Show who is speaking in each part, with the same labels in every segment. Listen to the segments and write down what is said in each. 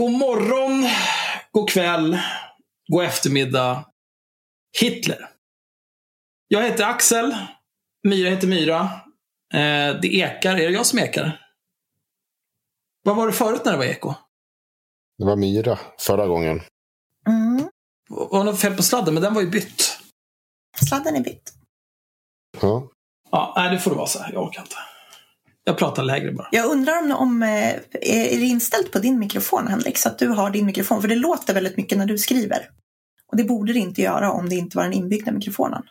Speaker 1: God morgon, god kväll, god eftermiddag. Hitler. Jag heter Axel. Myra heter Myra. Eh, det ekar. Är det jag som ekar? Vad var det förut när det var eko?
Speaker 2: Det var Myra förra gången.
Speaker 3: Mm.
Speaker 1: Var det något fel på sladden? Men den var ju bytt.
Speaker 3: Sladden är bytt.
Speaker 2: Ja.
Speaker 1: Ja, nej, det får det vara så här. Jag orkar inte. Jag pratar lägre bara.
Speaker 3: Jag undrar om, om eh, är det inställt på din mikrofon Henrik? Så att du har din mikrofon. För det låter väldigt mycket när du skriver. Och det borde det inte göra om det inte var den inbyggda mikrofonen.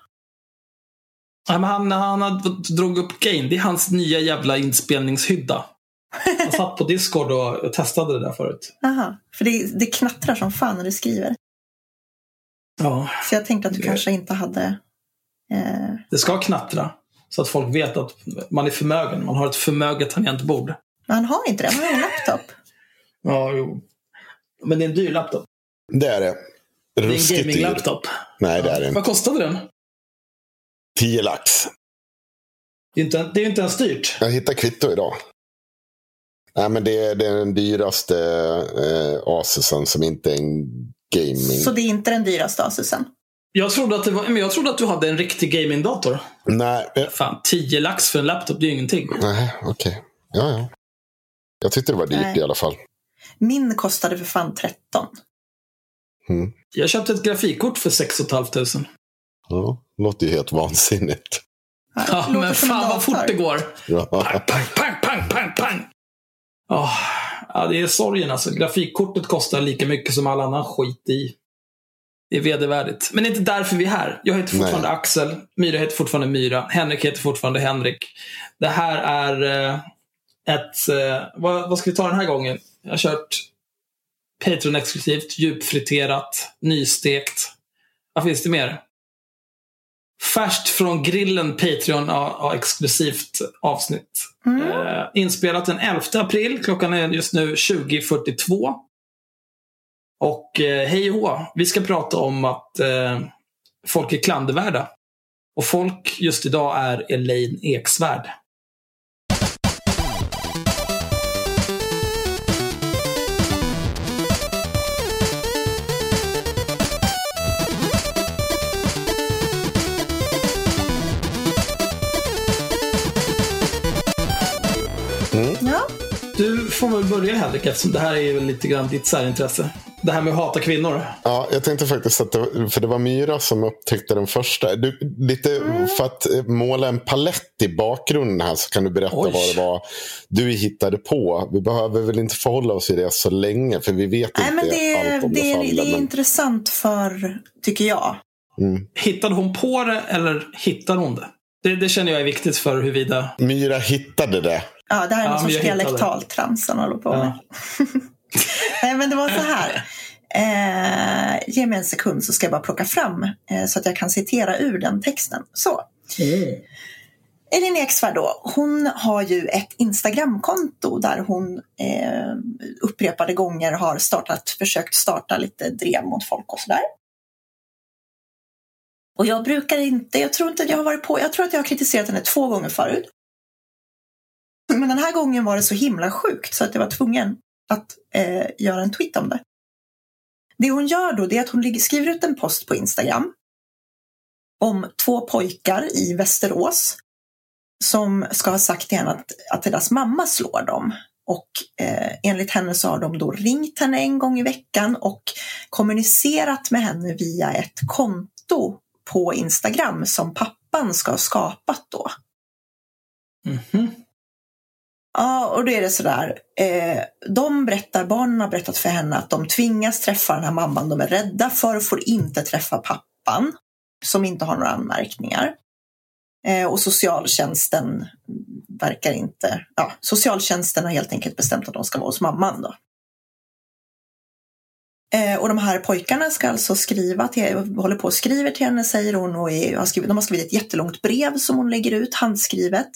Speaker 1: Nej, men han, han har- drog upp gain. Det är hans nya jävla inspelningshydda. Jag satt på Discord och testade det där förut.
Speaker 3: Aha, för det, det knattrar som fan när du skriver.
Speaker 1: Ja,
Speaker 3: Så jag tänkte att du
Speaker 1: Det-
Speaker 3: kanske inte hade... Eh,
Speaker 1: det ska knattra. Så att folk vet att man är förmögen. Man har ett förmöget tangentbord.
Speaker 3: men han har inte det, han har en laptop.
Speaker 1: Ja, jo. Men det är en dyr laptop.
Speaker 2: Det är det.
Speaker 1: Det är en
Speaker 2: Ruskigt
Speaker 1: gaming-laptop.
Speaker 2: Nej, det är det inte.
Speaker 1: Vad kostade den?
Speaker 2: 10 lax.
Speaker 1: Det är, inte, det är ju inte ens dyrt.
Speaker 2: Jag hittade kvitto idag. Nej, men det är, det är den dyraste eh, Asusen som inte är en gaming.
Speaker 3: Så det är inte den dyraste Asusen.
Speaker 1: Jag trodde att, det var, men jag trodde att du hade en riktig gamingdator.
Speaker 2: Nej, eh,
Speaker 1: Fan, 10 lax för en laptop, det är ju ingenting.
Speaker 2: nej okej. Ja, ja. Jag tyckte det var dyrt
Speaker 3: Nej.
Speaker 2: i alla fall.
Speaker 3: Min kostade för fan 13.
Speaker 2: Mm.
Speaker 1: Jag köpte ett grafikkort för 6 500.
Speaker 2: Ja, låter ju helt vansinnigt.
Speaker 3: Ja,
Speaker 1: Ja, men fan vad fort det går.
Speaker 2: Ja.
Speaker 1: Pang, pang, pang, pang, pang, pang. Åh, ja, det är sorgen alltså. Grafikkortet kostar lika mycket som all annan skit i. Det är vedervärdigt. Men det är inte därför vi är här. Jag heter fortfarande
Speaker 2: Nej.
Speaker 1: Axel. Myra heter fortfarande Myra. Henrik heter fortfarande Henrik. Det här är eh, ett... Eh, vad, vad ska vi ta den här gången? Jag har kört Patreon-exklusivt, djupfriterat, nystekt. Vad finns det mer? Färskt från grillen Patreon ja, ja, exklusivt avsnitt.
Speaker 3: Mm.
Speaker 1: Eh, inspelat den 11 april. Klockan är just nu 20.42. Och eh, hej och hå, vi ska prata om att eh, folk är klandervärda. Och folk just idag är Elaine Eksvärd. Får väl börja Henrik, eftersom det här är ju lite grann ditt särintresse. Det här med att hata kvinnor.
Speaker 2: Ja, jag tänkte faktiskt att det, var- för det var Myra som upptäckte den första. Du, lite
Speaker 1: Mm.
Speaker 2: för att eh, måla en palett i bakgrunden här så kan du berätta
Speaker 1: Oj.
Speaker 2: vad det var du hittade på. Vi behöver väl inte förhålla oss till det så länge för vi vet
Speaker 3: Nej,
Speaker 2: inte
Speaker 3: men det, är-
Speaker 2: allt om
Speaker 3: det,
Speaker 2: det,
Speaker 3: är,
Speaker 2: faller.
Speaker 3: det är
Speaker 2: men,
Speaker 3: intressant för, tycker jag.
Speaker 2: mm.
Speaker 1: Hittade hon på det eller hittade hon det? Det, det känner jag är viktigt för huruvida...
Speaker 2: Myra hittade det.
Speaker 3: Ja, det här är
Speaker 1: Ja,
Speaker 3: någon sorts dialektaltrams han håller på med.
Speaker 1: Ja.
Speaker 3: Nej, men det var så här. Eh, ge mig en sekund så ska jag bara plocka fram eh, så att jag kan citera ur den texten. Så. Elin Eksvärd då, hon har ju ett Instagramkonto där hon eh, upprepade gånger har startat, försökt starta lite drev mot folk och sådär. Och jag brukar inte, jag tror inte att jag har varit på, jag tror att jag har kritiserat henne två gånger förut. Men den här gången var det så himla sjukt så att jag var tvungen att eh, göra en tweet om det. Det hon gör då det är att hon skriver ut en post på Instagram om två pojkar i Västerås som ska ha sagt till henne att, att deras mamma slår dem. Och eh, enligt henne så har de då ringt henne en gång i veckan och kommunicerat med henne via ett konto på Instagram som pappan ska ha skapat då.
Speaker 1: Mhm.
Speaker 3: Ja, och då är det sådär. Eh, de berättar, barnen har berättat för henne att de tvingas träffa den här mamman de är rädda för och får inte träffa pappan som inte har några anmärkningar. Eh, och socialtjänsten verkar inte, ja, socialtjänsten har helt enkelt bestämt att de ska vara hos mamman då. Eh, och de här pojkarna ska alltså skriva till, håller på och skriver till henne säger hon och är, har skrivit, de har skrivit ett jättelångt brev som hon lägger ut handskrivet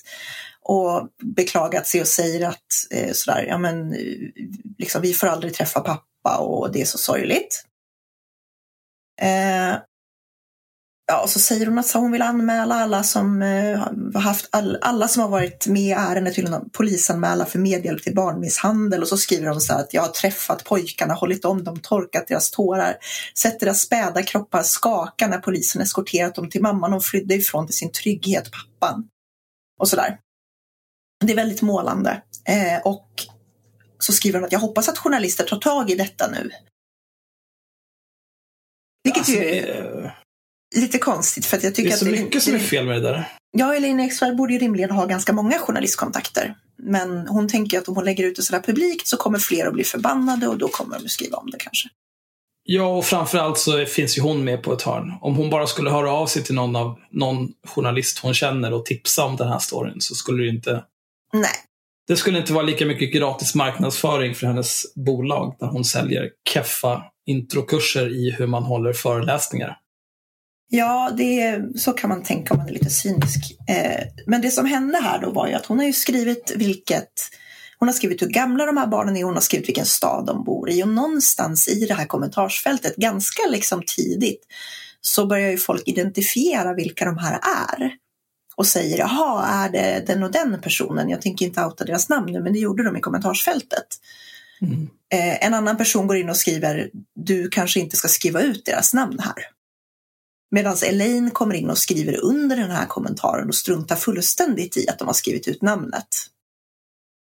Speaker 3: och beklagat sig och säger att eh, sådär, ja men eh, liksom, vi får aldrig träffa pappa och det är så sorgligt. Eh, Ja, och så säger hon att hon vill anmäla alla som eh, haft all, alla som har varit med i ärendet till en polisanmäla för medhjälp till barnmisshandel och så skriver hon så här att jag har träffat pojkarna, hållit om dem, torkat deras tårar, sett deras späda kroppar skaka när polisen eskorterat dem till mamman hon flydde ifrån till sin trygghet, pappan. Och sådär. Det är väldigt målande. Eh, och så skriver hon att jag hoppas att journalister tar tag i detta nu. Vilket
Speaker 1: Alltså,
Speaker 3: ju
Speaker 1: det
Speaker 3: lite konstigt för att jag tycker
Speaker 1: det är så
Speaker 3: att
Speaker 1: mycket som är fel med det där.
Speaker 3: Ja, Elin Eksvärd borde ju rimligen ha ganska många journalistkontakter. Men hon tänker att om hon lägger ut det sådär publikt så kommer fler att bli förbannade och då kommer de att skriva om det kanske.
Speaker 1: Ja, och framförallt så finns ju hon med på ett hörn. Om hon bara skulle höra av sig till någon, av, någon journalist hon känner och tipsa om den här storyn så skulle det inte
Speaker 3: Nej,
Speaker 1: Det skulle inte vara lika mycket gratis marknadsföring för hennes bolag när hon säljer keffa introkurser i hur man håller föreläsningar.
Speaker 3: Ja, det, så kan man tänka om man är lite cynisk. Eh, men det som hände här då var ju att hon har ju skrivit vilket hon har skrivit hur gamla de här barnen är, hon har skrivit vilken stad de bor i och någonstans i det här kommentarsfältet, ganska liksom tidigt, så börjar ju folk identifiera vilka de här är. Och säger, jaha, är det den och den personen? Jag tänker inte outa deras namn nu, men det gjorde de i kommentarsfältet.
Speaker 1: Mm.
Speaker 3: Eh, en annan person går in och skriver, du kanske inte ska skriva ut deras namn här. Medan Elaine kommer in och skriver under den här kommentaren och struntar fullständigt i att de har skrivit ut namnet.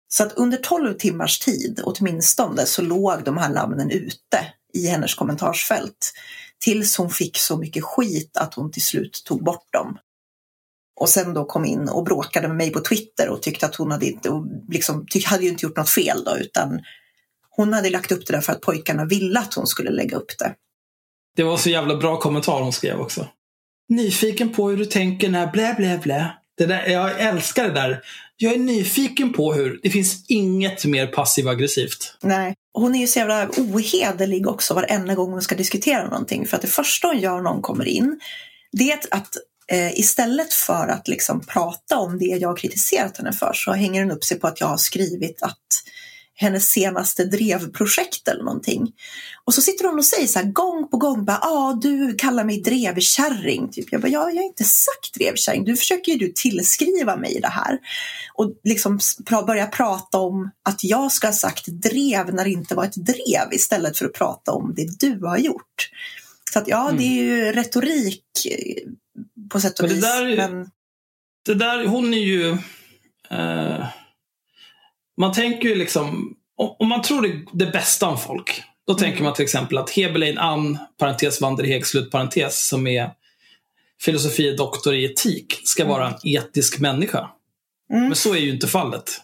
Speaker 3: Så att under 12 timmars tid åtminstone så låg de här namnen ute i hennes kommentarsfält. Tills hon fick så mycket skit att hon till slut tog bort dem. Och sen då kom in och bråkade med mig på Twitter och tyckte att hon hade inte, och liksom, hade ju inte gjort något fel då utan hon hade lagt upp det där för att pojkarna ville att hon skulle lägga upp det.
Speaker 1: Det var så jävla bra kommentar hon skrev också. Nyfiken på hur du tänker när blä blä blä. Det där, jag älskar det där. Jag är nyfiken på hur, det finns inget mer passiv aggressivt.
Speaker 3: Nej. Hon är ju så jävla ohederlig också varenda gång hon ska diskutera någonting. För att det första hon gör när hon kommer in, det är att eh, istället för att liksom prata om det jag har kritiserat henne för så hänger hon upp sig på att jag har skrivit att hennes senaste drevprojekt eller någonting. Och så sitter hon och säger så här gång på gång, bara, ah, du kallar mig drevkärring. Typ. Jag bara, ja, jag har inte sagt drevkärring, du försöker ju du tillskriva mig det här. Och liksom pra- börja prata om att jag ska ha sagt drev när det inte var ett drev istället för att prata om det du har gjort. Så att ja, det är ju retorik eh, på sätt och
Speaker 1: Men det
Speaker 3: vis.
Speaker 1: där
Speaker 3: Men
Speaker 1: Det där, hon är ju... Eh, man tänker ju liksom, om, man tror det, det bästa om folk, då tänker man till exempel att Hebelein Ann, parentes Vanderheg, slutparentes, som är filosofie doktor i etik, ska vara en etisk människa.
Speaker 3: Mm.
Speaker 1: Men så är ju inte fallet.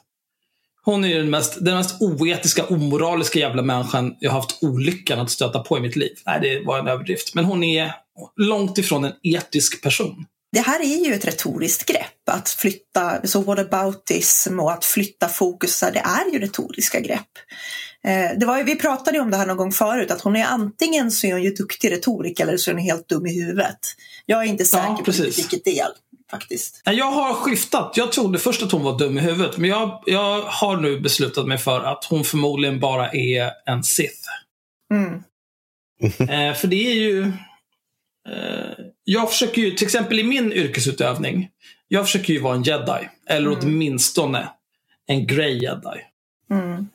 Speaker 1: Hon är ju den mest, den mest oetiska, omoraliska jävla människan jag har haft olyckan att stöta på i mitt liv. Nej, det var en överdrift. Men hon är långt ifrån en etisk person.
Speaker 3: Det här är ju ett retoriskt grepp, att flytta, så whataboutism och att flytta fokus, det är ju retoriska grepp. Eh, Det var ju, vi pratade om det här någon gång förut, att hon är antingen så är hon ju duktig retoriker eller så är hon helt dum i huvudet. Jag är inte säker på
Speaker 1: precis.
Speaker 3: vilket del, faktiskt.
Speaker 1: Jag har skiftat. Jag trodde först att hon var dum i huvudet. Men jag, jag har nu beslutat mig för att hon förmodligen bara är en Sith.
Speaker 3: Mm.
Speaker 1: Eh, för det är ju... Eh, jag försöker ju, till exempel i min yrkesutövning, jag försöker ju vara en jedi. Eller
Speaker 3: Mm.
Speaker 1: åtminstone en grey jedi.
Speaker 3: Mm.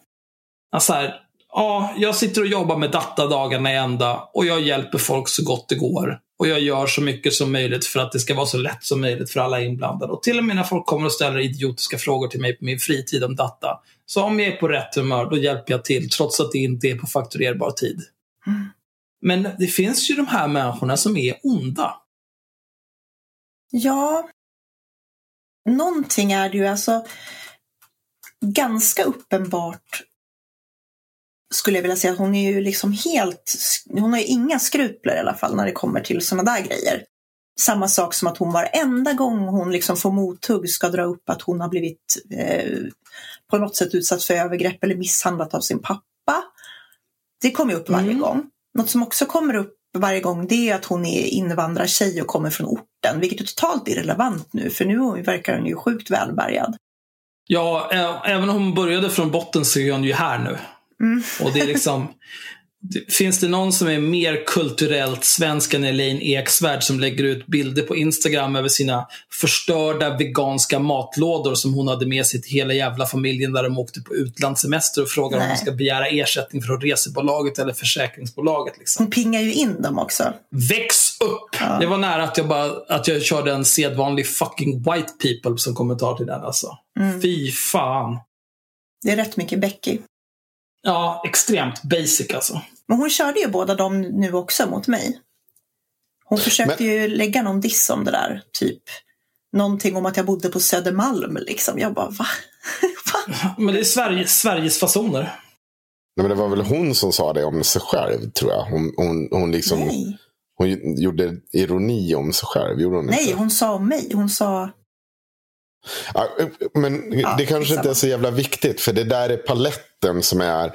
Speaker 1: Alltså här, ja, jag sitter och jobbar med data dagarna i ända och jag hjälper folk så gott det går. Och jag gör så mycket som möjligt för att det ska vara så lätt som möjligt för alla inblandade. Och till och med när folk kommer och ställer idiotiska frågor till mig på min fritid om data. Så om jag är på rätt humör, då hjälper jag till trots att det inte är på fakturerbar tid.
Speaker 3: Mm.
Speaker 1: Men det finns ju de här människorna som är onda.
Speaker 3: Ja, någonting är det ju alltså ganska uppenbart skulle jag vilja säga. Hon är ju liksom helt, hon har ju inga skrupler i alla fall när det kommer till sådana där grejer. Samma sak som att hon varenda gång hon liksom får mothugg ska dra upp att hon har blivit eh, på något sätt utsatt för övergrepp eller misshandlat av sin pappa. Det kommer upp varje
Speaker 1: Mm.
Speaker 3: gång. Något som också kommer upp varje gång det är att hon är invandrartjej och kommer från orten, vilket är totalt irrelevant nu, för nu verkar hon ju sjukt välbärgad.
Speaker 1: Ja, även om hon började från botten så är hon ju här nu.
Speaker 3: Mm.
Speaker 1: Och det är liksom... Finns det någon som är mer kulturellt svensk än Elaine Eksvärd som lägger ut bilder på Instagram över sina förstörda veganska matlådor som hon hade med sig till hela jävla familjen där de åkte på utlandssemester och frågar
Speaker 3: Nej.
Speaker 1: om de ska begära ersättning från resebolaget eller försäkringsbolaget. Liksom.
Speaker 3: Hon pingar ju in dem också.
Speaker 1: Väx upp!
Speaker 3: Ja.
Speaker 1: Det var nära att jag, bara, att jag körde en sedvanlig fucking white people som kommentar till den. Alltså.
Speaker 3: Mm.
Speaker 1: Fy fan.
Speaker 3: Det är rätt mycket Becky.
Speaker 1: Ja, extremt basic alltså.
Speaker 3: Men hon körde ju båda dem nu också mot mig. Hon försökte ju lägga någon diss om det där. Typ någonting om att jag bodde på Södermalm. Liksom. Jag bara, va? va?
Speaker 1: Men det är Sverige, Sveriges fasoner.
Speaker 2: Nej, men det var väl hon som sa det om sig själv, tror jag. Hon, hon, hon, liksom,
Speaker 3: Nej.
Speaker 2: hon gjorde ironi om sig själv, gjorde hon
Speaker 3: Nej,
Speaker 2: inte?
Speaker 3: hon sa om mig. Hon sa,
Speaker 2: Ja, men
Speaker 3: Ja,
Speaker 2: det kanske inte är så jävla viktigt. För det där är paletten som är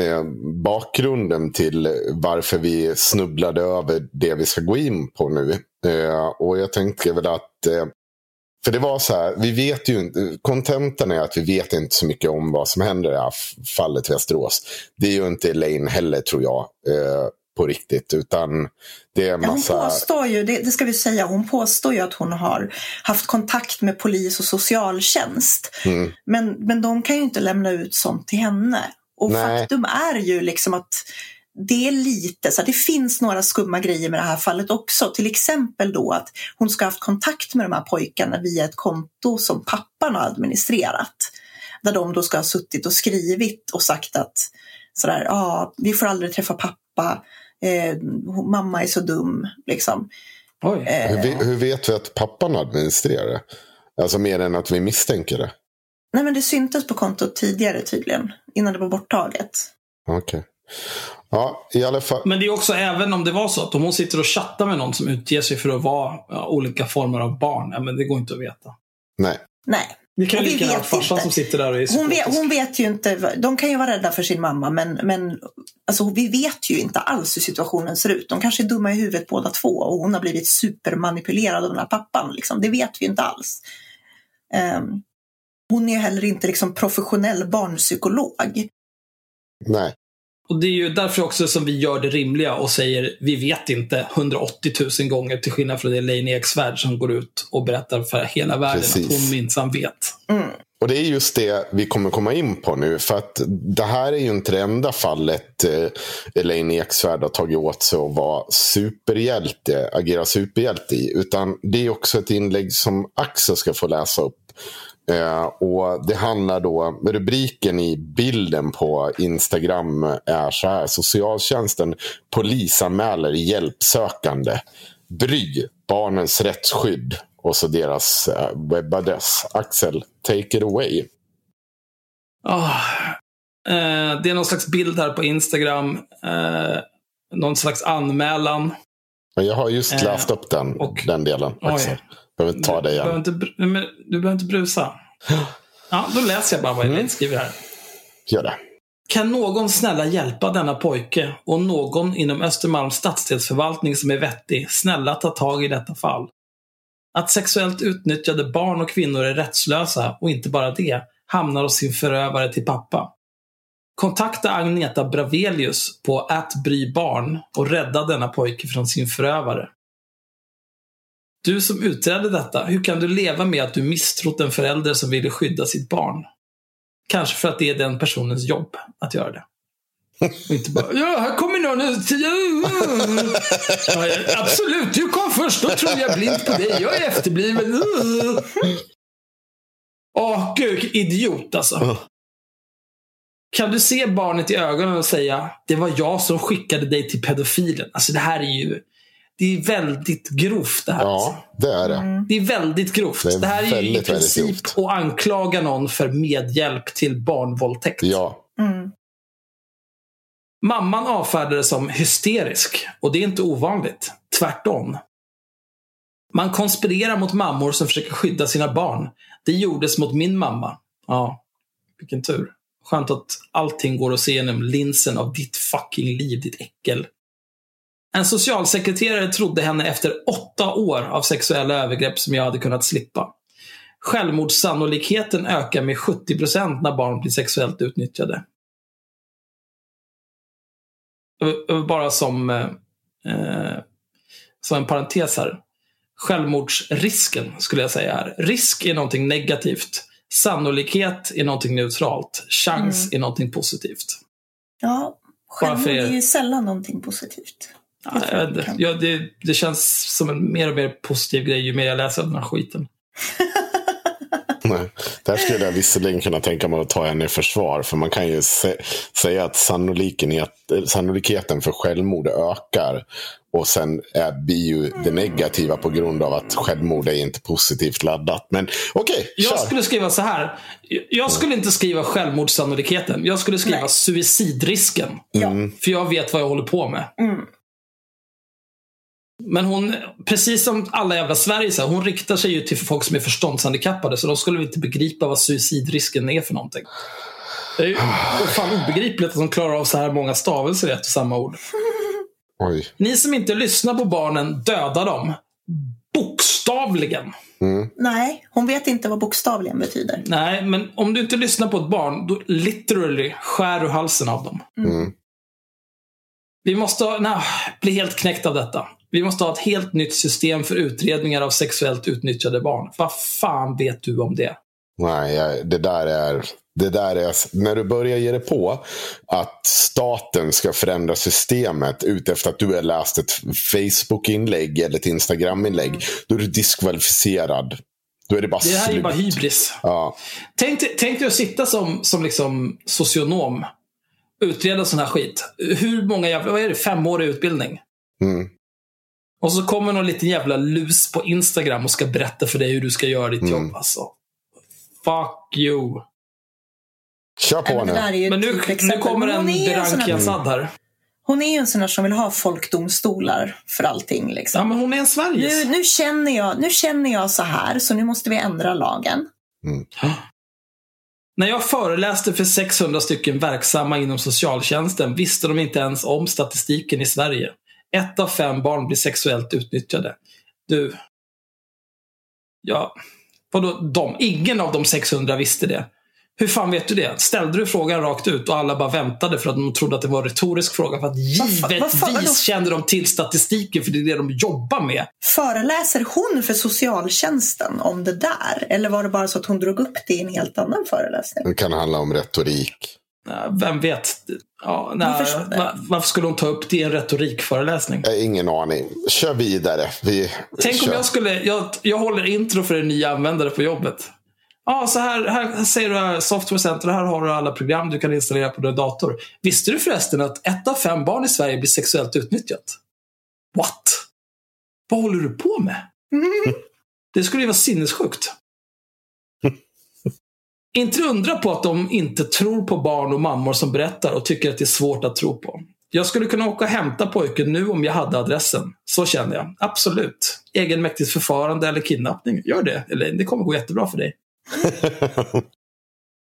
Speaker 2: eh, bakgrunden till varför vi snubblade över det vi ska gå in på nu. Eh, och jag tänker väl att eh, för det var så här, vi vet ju inte, kontentan är att vi vet inte så mycket om vad som händer i det här fallet Västerås. Det är ju inte Elaine heller tror jag, eh, på riktigt. Utan det är
Speaker 3: hon
Speaker 2: massa...
Speaker 3: påstår ju, det, det ska vi säga, hon påstår ju att hon har haft kontakt med polis och socialtjänst.
Speaker 2: Mm.
Speaker 3: Men, men de kan ju inte lämna ut sånt till henne. Och
Speaker 2: Nej.
Speaker 3: faktum är ju liksom att det är lite så det finns några skumma grejer med det här fallet också. Till exempel då att hon ska ha haft kontakt med de här pojkarna via ett konto som pappan har administrerat. Där de då ska ha suttit och skrivit och sagt att sådär, ja, ah, vi får aldrig träffa pappa, eh, mamma är så dum, liksom.
Speaker 1: Oj.
Speaker 3: Eh,
Speaker 2: Hur, hur vet vi att pappan administrerar det? Alltså mer än att vi misstänker det.
Speaker 3: nej men det syntes på kontot tidigare tydligen, innan det var borttaget.
Speaker 2: Okej. Ja, i alla fall.
Speaker 1: Men det är också, även om det var så att om hon sitter och chattar med någon som utger sig för att vara ja, olika former av barn, ja, men det går inte att veta.
Speaker 2: Nej.
Speaker 3: Nej,
Speaker 1: Det kan ju
Speaker 3: vi
Speaker 1: lika gärna farsan
Speaker 3: inte.
Speaker 1: som sitter där och är
Speaker 3: Hon vet, hon vet ju inte, de kan ju vara rädda för sin mamma men, men alltså, vi vet ju inte alls hur situationen ser ut. De kanske är dumma i huvudet båda två och hon har blivit supermanipulerad av den här pappan. Liksom. Det vet vi ju inte alls. Ehm, hon är heller inte liksom, professionell barnpsykolog.
Speaker 2: Nej.
Speaker 1: Och det är ju därför också som vi gör det rimliga och säger vi vet inte 180 000 gånger till skillnad från Elaine Eksvärd som går ut och berättar för hela världen
Speaker 2: Precis.
Speaker 1: att hon minsann vet.
Speaker 3: Mm.
Speaker 2: Och det är just det vi kommer komma in på nu. För att det här är ju inte det enda fallet eh, Elaine Eksvärd har tagit åt sig och vara superhjälte, agera superhjälte i. Utan det är också ett inlägg som Axel ska få läsa upp. Eh, och det handlar då, rubriken i bilden på Instagram är så här. Socialtjänsten polisanmäler hjälpsökande. Bry, barnens rättsskydd. Och så deras eh, webbadress. Axel, take it away.
Speaker 1: Ah, eh, det är någon slags bild här på Instagram. Eh, någon slags anmälan.
Speaker 2: Jag har just
Speaker 1: Eh,
Speaker 2: läst upp den,
Speaker 1: och-
Speaker 2: den delen.
Speaker 1: Oj.
Speaker 2: Axel. Behöver ta det
Speaker 1: Du behöver
Speaker 2: igen.
Speaker 1: inte, men du behöver inte brusa. Ja, då läser jag bara vad Elaine
Speaker 2: Mm.
Speaker 1: skriver här.
Speaker 2: Gör det.
Speaker 1: Kan någon snälla hjälpa denna pojke och någon inom Östermalms stadsdelsförvaltning som är vettig, snälla ta tag i detta fall. Att sexuellt utnyttjade barn och kvinnor är rättslösa och inte bara det, hamnar hos sin förövare till pappa. Kontakta Agneta Bravelius på @brybarn och rädda denna pojke från sin förövare. Du som utredde detta, hur kan du leva med att du misstrott en förälder som ville skydda sitt barn? Kanske för att det är den personens jobb att göra det. Och inte bara, ja, här kommer någon ja, Absolut, du kom först. Då tror jag blint på dig. Jag är efterbliven. Åh, gud, vilken idiot alltså. Kan du se barnet i ögonen och säga, det var jag som skickade dig till pedofilen. Alltså det här är ju, det är väldigt grovt det här.
Speaker 2: Ja, det är det.
Speaker 3: Mm.
Speaker 1: Det är väldigt grovt.
Speaker 2: Det
Speaker 1: Det,
Speaker 2: är
Speaker 1: här är ju i
Speaker 2: väldigt, väldigt
Speaker 1: princip att anklaga någon för medhjälp till barnvåldtäkt.
Speaker 2: Ja.
Speaker 3: Mm.
Speaker 1: Mamman avfärdade det som hysterisk och det är inte ovanligt. Tvärtom. Man konspirerar mot mammor som försöker skydda sina barn. Det gjordes mot min mamma. Ja, vilken tur. Skönt att allting går att se genom linsen av ditt fucking liv, ditt äckel. En socialsekreterare trodde henne efter åtta år av sexuella övergrepp som jag hade kunnat slippa. Självmordssannolikheten ökar med 70% när barn blir sexuellt utnyttjade. bara som, eh, som en parentes här. Självmordsrisken skulle jag säga är. Risk är någonting negativt. Sannolikhet är någonting neutralt. Chans är någonting positivt.
Speaker 3: Ja, självmord
Speaker 1: är
Speaker 3: ju sällan någonting positivt.
Speaker 1: Ja,
Speaker 3: Jag
Speaker 1: jag
Speaker 3: det
Speaker 1: ja, det, det känns som en mer och mer positiv grej ju mer jag läser den här skiten.
Speaker 2: Nej. Där skulle jag visserligen kunna tänka mig att ta henne i försvar. För man kan ju se, säga att sannolikheten, sannolikheten för självmord ökar. Och sen är, blir ju det negativa på grund av att självmord är inte positivt laddat. Men okej,
Speaker 1: Jag
Speaker 2: kör.
Speaker 1: skulle skriva så här. Jag skulle inte skriva självmordssannolikheten. Jag skulle skriva
Speaker 3: Nej.
Speaker 1: suicidrisken.
Speaker 3: Ja.
Speaker 1: För jag vet vad jag håller på med.
Speaker 3: Mm.
Speaker 1: Men hon, precis som alla jävla Sverige, så här, hon riktar sig ju till folk som är förståndshandikappade. Så de skulle väl inte begripa vad suicidrisken är för någonting. Det är ju fan obegripligt att de klarar av så här många stavelser i ett och samma ord.
Speaker 2: Oj.
Speaker 1: Ni som inte lyssnar på barnen, döda dem. Bokstavligen.
Speaker 2: Mm.
Speaker 3: Nej, hon vet inte vad bokstavligen betyder.
Speaker 1: Nej, men om du inte lyssnar på ett barn, då literally skär du halsen av dem.
Speaker 2: Mm.
Speaker 1: Vi måste nej, bli helt knäckt av detta. Vi måste ha ett helt nytt system för utredningar av sexuellt utnyttjade barn. Vad fan vet du om det?
Speaker 2: Nej, det där är... Det där är, när du börjar ge dig på att staten ska förändra systemet utefter att du har läst ett Facebook-inlägg eller ett Instagram-inlägg. Då är du diskvalificerad. Då är det bara
Speaker 1: Det här är
Speaker 2: slut.
Speaker 1: bara hybris.
Speaker 2: Ja.
Speaker 1: Tänk, tänk dig att sitta som, som liksom socionom. Utreda sån här skit. Hur många jävla, vad är det, femårig utbildning?
Speaker 2: Mm.
Speaker 1: Och så kommer någon liten jävla lus på Instagram och ska berätta för dig hur du ska göra ditt
Speaker 2: Mm.
Speaker 1: jobb. Alltså. Fuck you.
Speaker 2: Kör på
Speaker 3: men
Speaker 2: nu.
Speaker 1: Men nu, nu
Speaker 3: typexempel.
Speaker 1: kommer en
Speaker 3: hon är ju en sån
Speaker 1: Beranki
Speaker 3: här-
Speaker 1: Assad här.
Speaker 3: Hon är ju en sån där som vill ha folkdomstolar för allting. Liksom.
Speaker 1: Ja, men hon är en Sveriges.
Speaker 3: Nu, nu, känner jag, nu känner jag så här, så nu måste vi ändra lagen.
Speaker 1: När jag föreläste för 600 stycken verksamma inom socialtjänsten visste de inte ens om statistiken i Sverige. Ett av fem barn blir sexuellt utnyttjade. Du. Ja, vadå de? Ingen av de 600 visste det. Hur fan vet du det? Ställde du frågan rakt ut och alla bara väntade för att de trodde att det var en retorisk fråga? För att givetvis kände de till statistiken för det är det de jobbar med.
Speaker 3: Föreläser hon för socialtjänsten om det där? Eller var det bara så att hon drog upp det i en helt annan föreläsning?
Speaker 2: Det kan handla om retorik.
Speaker 1: Ja, Vem vet? Ja, nej,
Speaker 3: Varför-
Speaker 1: va- varför skulle hon ta upp det i en retorikföreläsning?
Speaker 2: Jag har ingen aning. Kör vidare. Vi
Speaker 1: Tänk om
Speaker 2: kör.
Speaker 1: jag skulle, jag, jag håller intro för en ny användare på jobbet. Ja, så här, här säger du här, Software Center, här har du alla program du kan installera på din dator. Visste du förresten att ett av fem barn i Sverige blir sexuellt utnyttjat? What? Vad håller du på med? Det skulle ju vara sinnessjukt. Inte undra på att de inte tror på barn och mammor som berättar och tycker att det är svårt att tro på. Jag skulle kunna åka och hämta pojken nu om jag hade adressen. Så känner jag. Absolut. Egenmäktigt förfarande eller kidnappning. Gör det. Eller det kommer gå jättebra för dig.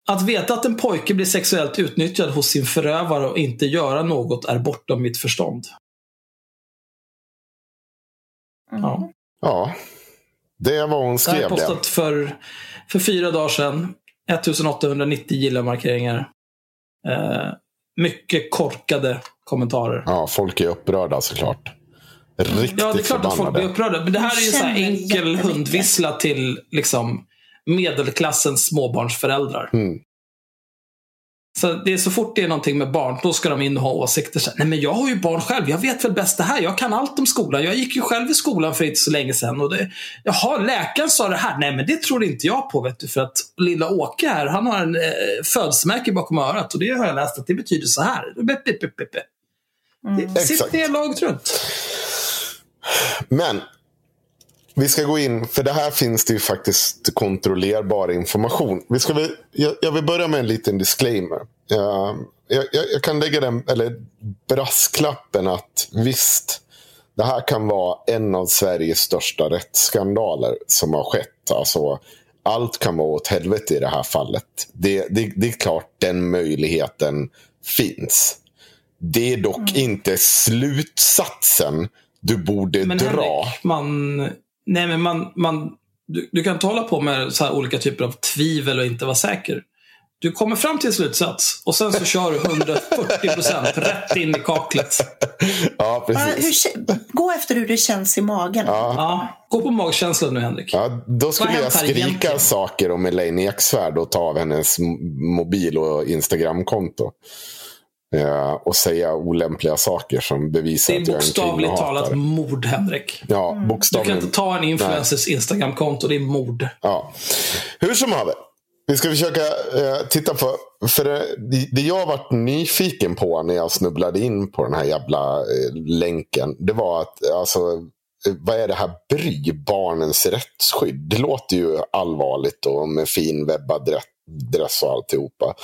Speaker 1: Att veta att en pojke blir sexuellt utnyttjad hos sin förövare och inte göra något är bortom mitt förstånd. Ja.
Speaker 2: Ja, det var hon
Speaker 1: Det här
Speaker 2: skrev
Speaker 1: är
Speaker 2: det.
Speaker 1: postat för, för fyra dagar sedan. 1890 gilla-markeringar. Eh, mycket korkade kommentarer.
Speaker 2: Ja, folk är upprörda såklart. Riktigt
Speaker 1: Ja, det är klart att folk blir upprörda. Men det här är ju en sån här enkel hundvissla till liksom, medelklassens småbarnsföräldrar.
Speaker 2: Mm.
Speaker 1: Så det är så fort det är någonting med barn, då ska de in och ha åsikter. Så Nej, men jag har ju barn själv. Jag vet väl bäst det här. Jag kan allt om skolan. Jag gick ju själv i skolan för inte så länge sedan. Och det, Jaha, läkaren sa det här. Nej, men det tror inte jag på. Vet du, för att lilla Åke här, han har en eh, födelsemärke bakom örat. Och det har jag läst att det betyder så här. Bip, bip, bip, bip.
Speaker 3: Mm.
Speaker 1: Sitt ner laget runt.
Speaker 2: Men vi ska gå in, för det här finns det ju faktiskt kontrollerbar information. Vi ska väl, jag, jag vill börja med en liten disclaimer. Jag, jag, jag kan lägga den, eller brasklappen att visst, det här kan vara en av Sveriges största rättsskandaler som har skett. Alltså, allt kan vara åt helvete i det här fallet. Det, det, det är klart den möjligheten finns. Det är dock inte slutsatsen du borde
Speaker 1: Men
Speaker 2: dra.
Speaker 1: Henrik, man... Nej, men man... man du, du kan inte hålla på med så här olika typer av tvivel och inte vara säker. Du kommer fram till en slutsats och sen så kör du 140% rätt in i kaklet.
Speaker 2: Ja, precis.
Speaker 3: hur, gå efter hur det känns i magen.
Speaker 2: Ja.
Speaker 1: Ja, gå på magkänslan nu Henrik.
Speaker 2: Ja, då skulle jag skrika
Speaker 1: egentligen?
Speaker 2: saker om Elaine Eksvärd och ta av hennes mobil och Instagramkonto. Eh, och säga olämpliga saker som bevisar
Speaker 1: Det är
Speaker 2: att jag är en
Speaker 1: bokstavligt talat mord, Henrik.
Speaker 2: Ja,
Speaker 1: Du kan
Speaker 2: bokstavligen.
Speaker 1: inte ta en influencers Instagramkonto, det är mord.
Speaker 2: Ja. Hur som haver. Vi ska försöka eh, titta på, för det, det jag varit nyfiken på när jag snubblade in på den här jävla eh, länken. Det var att, alltså, eh, Eh, vad är det här BRY, barnens rättsskydd? Det låter ju allvarligt och med fin webbadress och alltihopa.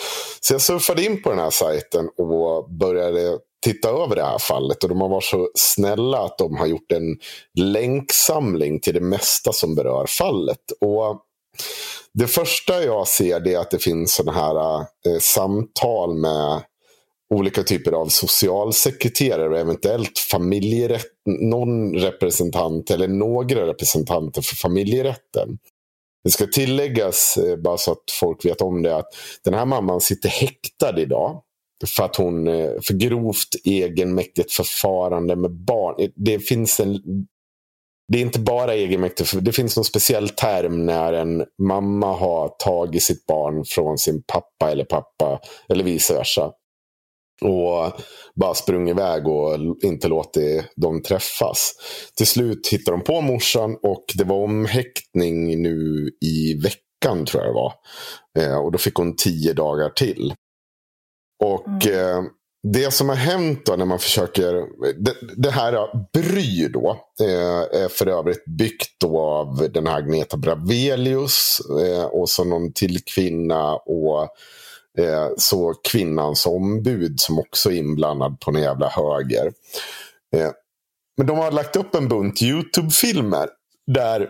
Speaker 2: Så jag surfade in på den här sajten och började titta över det här fallet. Och de har varit så snälla att de har gjort en länksamling till det mesta som berör fallet. Och det första jag ser är att det finns sådana här eh, samtal med olika typer av socialsekreterare och eventuellt familjerätt, någon representant eller några representanter för familjerätten. Det ska tilläggas, eh, bara så att folk vet om det, att den här mamman sitter häktad idag. För att hon, eh, för grovt egenmäktigt förfarande med barn. Eh, det finns en det är inte bara egenmäktigt. för Det finns någon speciell term när en mamma har tagit sitt barn från sin pappa eller pappa. Eller vice versa. Och bara sprungit iväg och inte låtit dem träffas. Till slut hittade de på morsan och det var omhäktning nu i veckan tror jag det var. Eh, och då fick hon tio dagar till. Och eh, det som har hänt då när man försöker, det, det här Bry då, eh, är för övrigt byggt av den här Agneta Bravelius och så någon till kvinna och eh, så kvinnans ombud som också är inblandad på en jävla höger. Eh, men de har lagt upp en bunt YouTube-filmer där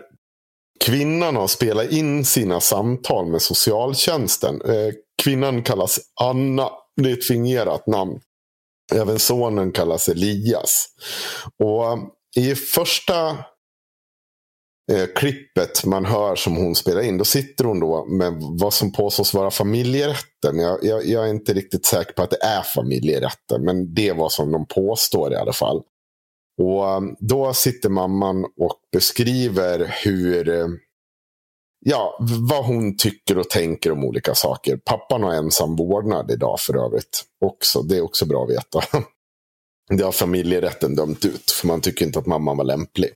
Speaker 2: kvinnan har spelat in sina samtal med socialtjänsten. Eh, kvinnan kallas Anna. Det är ett fingerat namn. Även sonen kallas Elias. Och eh, i första eh, klippet man hör som hon spelar in, då sitter hon då med vad som påstås vara familjerätten. Jag, jag, jag är inte riktigt säker på att det är familjerätten, men det var som de påstår i alla fall. Och eh, då sitter mamman och beskriver hur eh, Ja, vad hon tycker och tänker om olika saker. Pappan har ensam vårdnad idag för övrigt. Också. Det är också bra att veta. Det har familjerätten dömt ut, för man tycker inte att mamman var lämplig.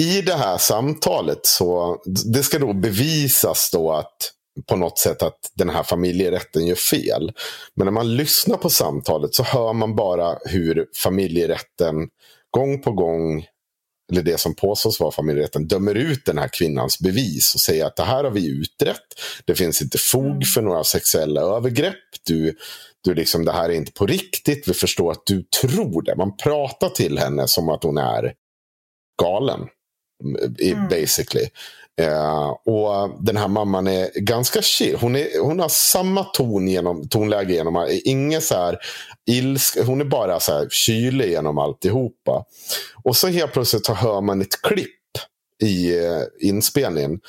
Speaker 2: I det här samtalet så, det ska då bevisas då att på något sätt att den här familjerätten gör fel. Men när man lyssnar på samtalet så hör man bara hur familjerätten gång på gång eller det som påstås vara familjerätten, dömer ut den här kvinnans bevis och säger att det här har vi utrett. Det finns inte fog för några sexuella övergrepp. Du, du liksom, det här är inte på riktigt. Vi förstår att du tror det. Man pratar till henne som att hon är galen.
Speaker 3: Mm.
Speaker 2: Basically. Eh, och den här mamman är ganska chill. Hon, är, hon har samma ton genom, tonläge genom Inget så här ilska. Hon är bara så här kylig genom alltihopa. Och så helt plötsligt hör man ett klipp i eh, inspelningen.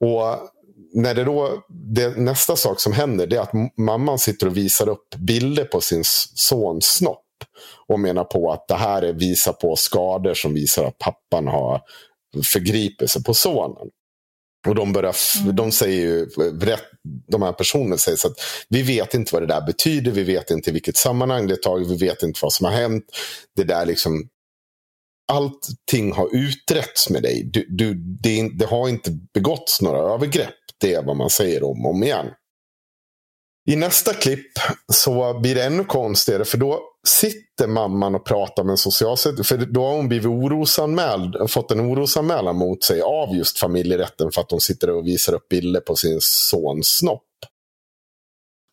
Speaker 2: Och när det då, det, nästa sak som händer det är att mamman sitter och visar upp bilder på sin sons snopp. Och menar på att det här är visar på skador som visar att pappan har förgripit sig på sonen. Och de, börjar, f- de säger ju, de här personerna säger så att vi vet inte vad det där betyder, vi vet inte i vilket sammanhang det är taget, vi vet inte vad som har hänt. Det där liksom, allting har utretts med dig. Du, du, det, det har inte begåtts några övergrepp. Det är vad man säger om och om igen. I nästa klipp så blir det ännu konstigare för då sitter mamman och pratar med en socialsekreterare. För då har hon blivit orosanmäld, fått en orosanmälan mot sig av just familjerätten för att hon sitter och visar upp bilder på sin sons snopp.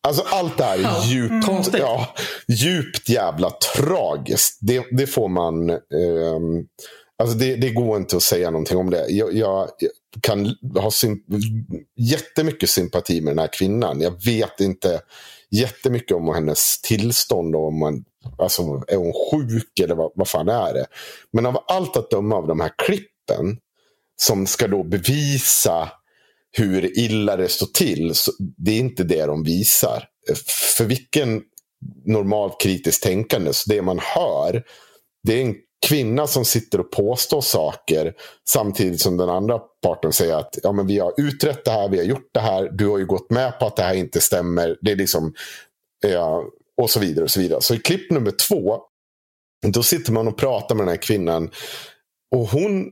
Speaker 2: Alltså allt det här
Speaker 1: Ja,
Speaker 2: är djupt,
Speaker 1: konstigt.
Speaker 2: ja, djupt jävla tragiskt. Det, det får man... ehm, alltså det, det går inte att säga någonting om det. Jag, jag kan ha sym jättemycket sympati med den här kvinnan. Jag vet inte jättemycket om hennes tillstånd. Och om man, alltså, är hon sjuk eller vad, vad fan är det? Men av allt att döma av de här klippen som ska då bevisa hur illa det står till. Så det är inte det de visar. För vilken normalt kritiskt tänkande, så det man hör, det är en kvinna som sitter och påstår saker samtidigt som den andra parten säger att ja, men vi har utrett det här, vi har gjort det här, du har ju gått med på att det här inte stämmer. Det är liksom, ja, och så vidare. och Så vidare. Så i klipp nummer två, då sitter man och pratar med den här kvinnan. Och hon,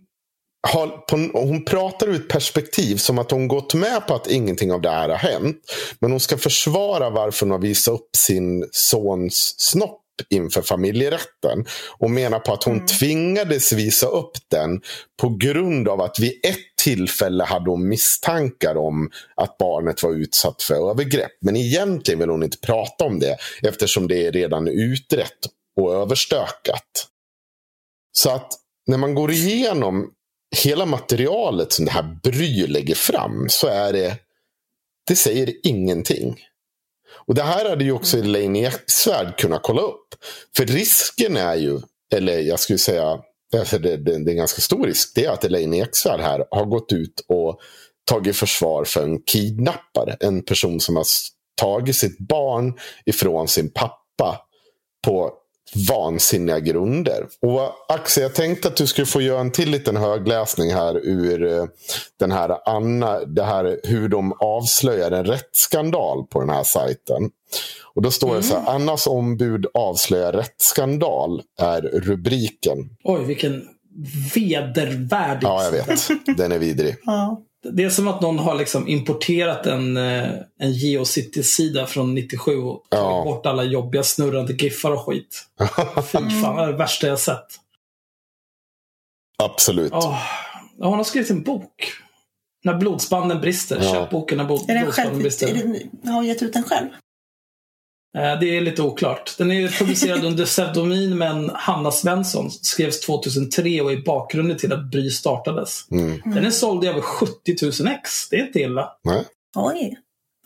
Speaker 2: har, på, hon pratar ur ett perspektiv som att hon gått med på att ingenting av det här har hänt. Men hon ska försvara varför hon har visat upp sin sons snopp inför familjerätten. Och menar på att hon mm. tvingades visa upp den på grund av att vid ett tillfälle hade hon misstankar om att barnet var utsatt för övergrepp. Men egentligen vill hon inte prata om det eftersom det är redan utrett och överstökat. Så att när man går igenom hela materialet som det här Bry lägger fram så är det, det säger ingenting. Och det här hade ju också mm. Elaine Eksvärd kunnat kolla upp. För risken är ju, eller jag skulle säga, det, det, det är en ganska stor risk, det är att Elaine Eksvärd här har gått ut och tagit försvar för en kidnappare. En person som har tagit sitt barn ifrån sin pappa på vansinniga grunder. Och Axel, jag tänkte att du skulle få göra en till liten högläsning här ur eh, den här Anna, det här hur de avslöjar en rättsskandal på den här sajten. Och då står mm. det så här, mm. Annas ombud avslöjar rättsskandal är rubriken.
Speaker 1: Oj, vilken vedervärdig.
Speaker 2: Ja, jag vet. Den är vidrig.
Speaker 1: ja. Det är som att någon har liksom importerat en, eh, en Geocities-sida från 97 och tagit ja. bort alla jobbiga snurrande giffar och skit. Fy fan, det är det värsta jag sett.
Speaker 2: Absolut.
Speaker 1: Oh. Ja, hon har skrivit en bok. När blodsbanden brister. Ja. Köp boken när blodsbanden brister. Är
Speaker 3: den, har hon gett ut den själv?
Speaker 1: Eh, det är lite oklart. Den är publicerad under pseudonym men Hanna Svensson. Skrevs 2003 och är bakgrunden till att Bry startades. Mm. Den är såld i över 70 000 ex. Det är inte illa.
Speaker 2: Nej.
Speaker 3: Oj.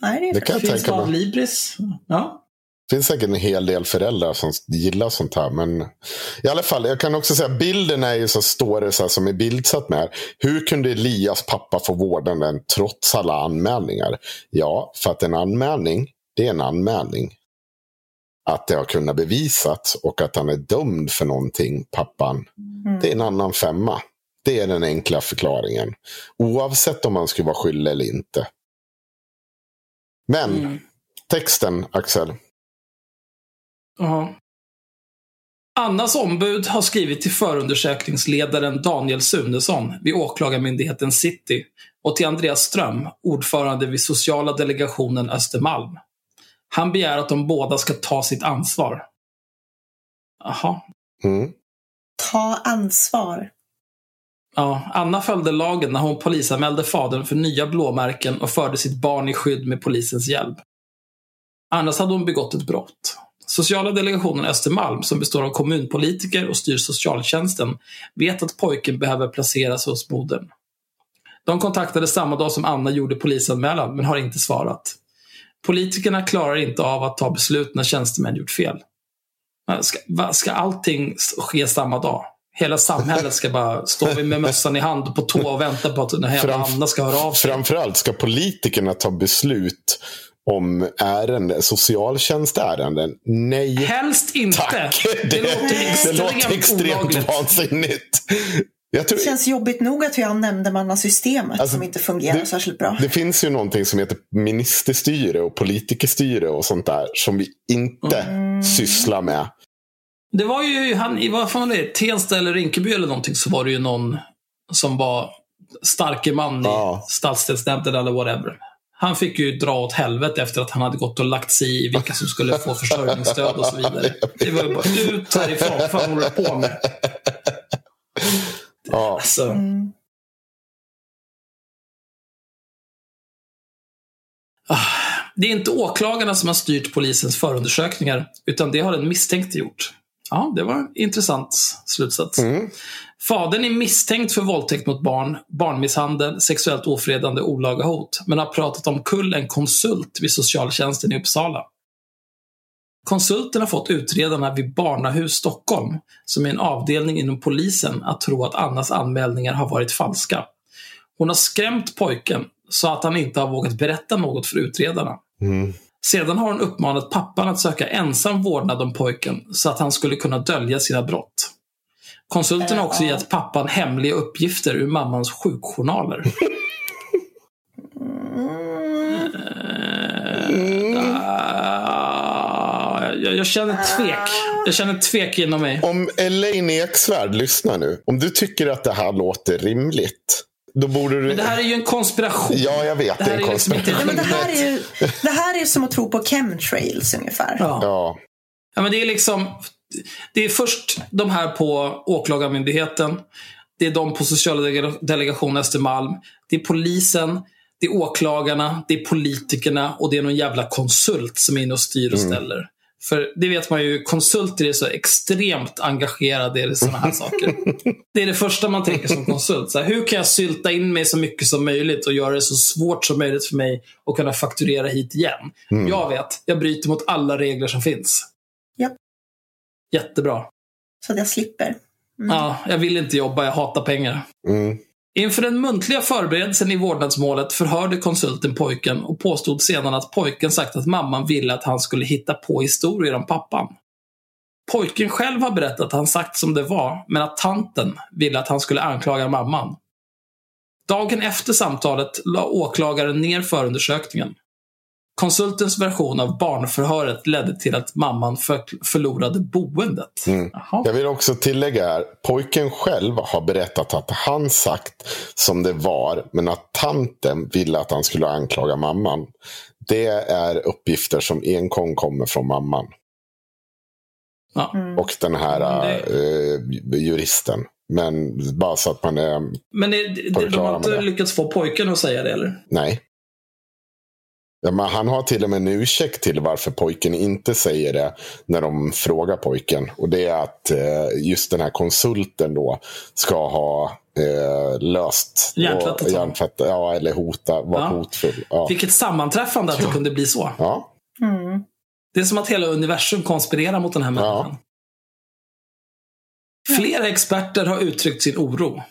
Speaker 3: Nej, det, är
Speaker 2: det kan jag
Speaker 1: Finns
Speaker 2: tänka
Speaker 1: mig. Libris. Ja.
Speaker 2: Det finns säkert en hel del föräldrar som gillar sånt här. Men i alla fall, jag kan också säga bilden är ju så står det så här som är bildsatt med. Hur kunde Elias pappa få vårdnaden trots alla anmälningar? Ja, för att en anmälning, det är en anmälning att det har kunnat bevisats och att han är dömd för någonting, pappan. Mm. Det är en annan femma. Det är den enkla förklaringen. Oavsett om man skulle vara skyldig eller inte. Men mm. texten, Axel.
Speaker 1: Ja. Annas ombud har skrivit till förundersökningsledaren Daniel Sunesson vid Åklagarmyndigheten City och till Andreas Ström, ordförande vid sociala delegationen Östermalm. Han begär att de båda ska ta sitt ansvar. Jaha.
Speaker 2: Mm.
Speaker 3: Ta ansvar.
Speaker 1: Ja, Anna följde lagen när hon polisanmälde fadern för nya blåmärken och förde sitt barn i skydd med polisens hjälp. Annars hade hon begått ett brott. Sociala delegationen Östermalm, som består av kommunpolitiker och styr socialtjänsten, vet att pojken behöver placeras hos modern. De kontaktade samma dag som Anna gjorde polisanmälan, men har inte svarat. Politikerna klarar inte av att ta beslut när tjänstemän gjort fel. Ska, ska allting ske samma dag? Hela samhället ska bara stå med mössan i hand på tå och vänta på att den här Fram, Anna ska höra av
Speaker 2: sig. Framförallt ska politikerna ta beslut om ärenden, socialtjänstärenden. Nej,
Speaker 1: Helst inte.
Speaker 2: Tack. Det, det låter extremt, det låter extremt vansinnigt.
Speaker 3: Tror... Det känns jobbigt nog att vi har nämndemannasystemet alltså, som inte fungerar
Speaker 2: det,
Speaker 3: särskilt bra.
Speaker 2: Det finns ju någonting som heter ministerstyre och politikerstyre och sånt där som vi inte mm. sysslar med.
Speaker 1: Det var ju, han, i vad fan var det, Tensta eller Rinkeby eller någonting så var det ju någon som var starke man ja. i stadsdelsnämnden eller whatever. Han fick ju dra åt helvete efter att han hade gått och lagt sig i vilka som skulle få försörjningsstöd och så vidare. Det var ju bara ut härifrån, vad fan håller du på med?
Speaker 2: Ja.
Speaker 1: Alltså. Mm. Ah, det är inte åklagarna som har styrt polisens förundersökningar, utan det har den misstänkte gjort. Ja, det var en intressant slutsats.
Speaker 2: Mm.
Speaker 1: Fadern är misstänkt för våldtäkt mot barn, barnmisshandel, sexuellt ofredande och olaga hot, men har pratat om kull en konsult vid socialtjänsten i Uppsala. Konsulten har fått utredarna vid Barnahus Stockholm, som är en avdelning inom polisen, att tro att Annas anmälningar har varit falska. Hon har skrämt pojken så att han inte har vågat berätta något för utredarna.
Speaker 2: Mm.
Speaker 1: Sedan har hon uppmanat pappan att söka ensam vårdnad om pojken så att han skulle kunna dölja sina brott. Konsulten har också gett pappan hemliga uppgifter ur mammans sjukjournaler.
Speaker 3: Mm.
Speaker 1: Ah, jag, jag känner tvek. Jag känner tvek inom mig.
Speaker 2: Om Elaine Eksvärd lyssnar nu. Om du tycker att det här låter rimligt. Då borde du...
Speaker 1: Men det här är ju en konspiration.
Speaker 2: Ja, jag vet.
Speaker 1: Det
Speaker 2: Det
Speaker 1: här
Speaker 2: är en
Speaker 1: är liksom inte-
Speaker 3: Ja, men
Speaker 2: konspiration.
Speaker 3: det, här är ju, det här är som att tro på chemtrails ungefär.
Speaker 1: Ja.
Speaker 2: Ja.
Speaker 1: Ja, men det är liksom... Det är först de här på Åklagarmyndigheten. Det är de på sociala dele- delegationen Östermalm. Det är polisen. Det är åklagarna. Det är politikerna. Och det är någon jävla konsult som är inne och styr och ställer. För det vet man ju, konsulter är så extremt engagerade i sådana här saker. Det är det första man tänker som konsult. Så här, hur kan jag sylta in mig så mycket som möjligt och göra det så svårt som möjligt för mig att kunna fakturera hit igen? Jag vet, jag bryter mot alla regler som finns.
Speaker 3: Japp.
Speaker 1: Jättebra.
Speaker 3: Så att jag slipper.
Speaker 1: Ja, jag vill inte jobba, jag hatar pengar.
Speaker 2: Mm.
Speaker 1: Inför den muntliga förberedelsen i vårdnadsmålet förhörde konsulten pojken och påstod sedan att pojken sagt att mamman ville att han skulle hitta på historier om pappan. Pojken själv har berättat att han sagt som det var, men att tanten ville att han skulle anklaga mamman. Dagen efter samtalet la åklagaren ner förundersökningen. Konsultens version av barnförhöret ledde till att mamman för förlorade boendet.
Speaker 2: Mm.
Speaker 1: Jaha.
Speaker 2: Jag vill också tillägga här. Pojken själv har berättat att han sagt som det var. Men att tanten ville att han skulle anklaga mamman. Det är uppgifter som enkom kommer från mamman.
Speaker 1: Ja.
Speaker 2: Och den här
Speaker 1: Mm, det-
Speaker 2: eh, juristen. Men bara så att man är...
Speaker 1: Men det, de har inte lyckats få pojken att säga det, eller?
Speaker 2: Nej. Ja, men han har till och med en ursäkt till varför pojken inte säger det när de frågar pojken. Och det är att eh, just den här konsulten då ska ha eh, löst.
Speaker 1: Hjärntvättat
Speaker 2: Ja, eller hota, vara
Speaker 1: Ja.
Speaker 2: hotfull. Ja.
Speaker 1: Vilket sammanträffande att det kunde bli så.
Speaker 2: ja.
Speaker 3: Mm.
Speaker 1: Det är som att hela universum konspirerar mot den här människan. Flera experter har uttryckt sin oro.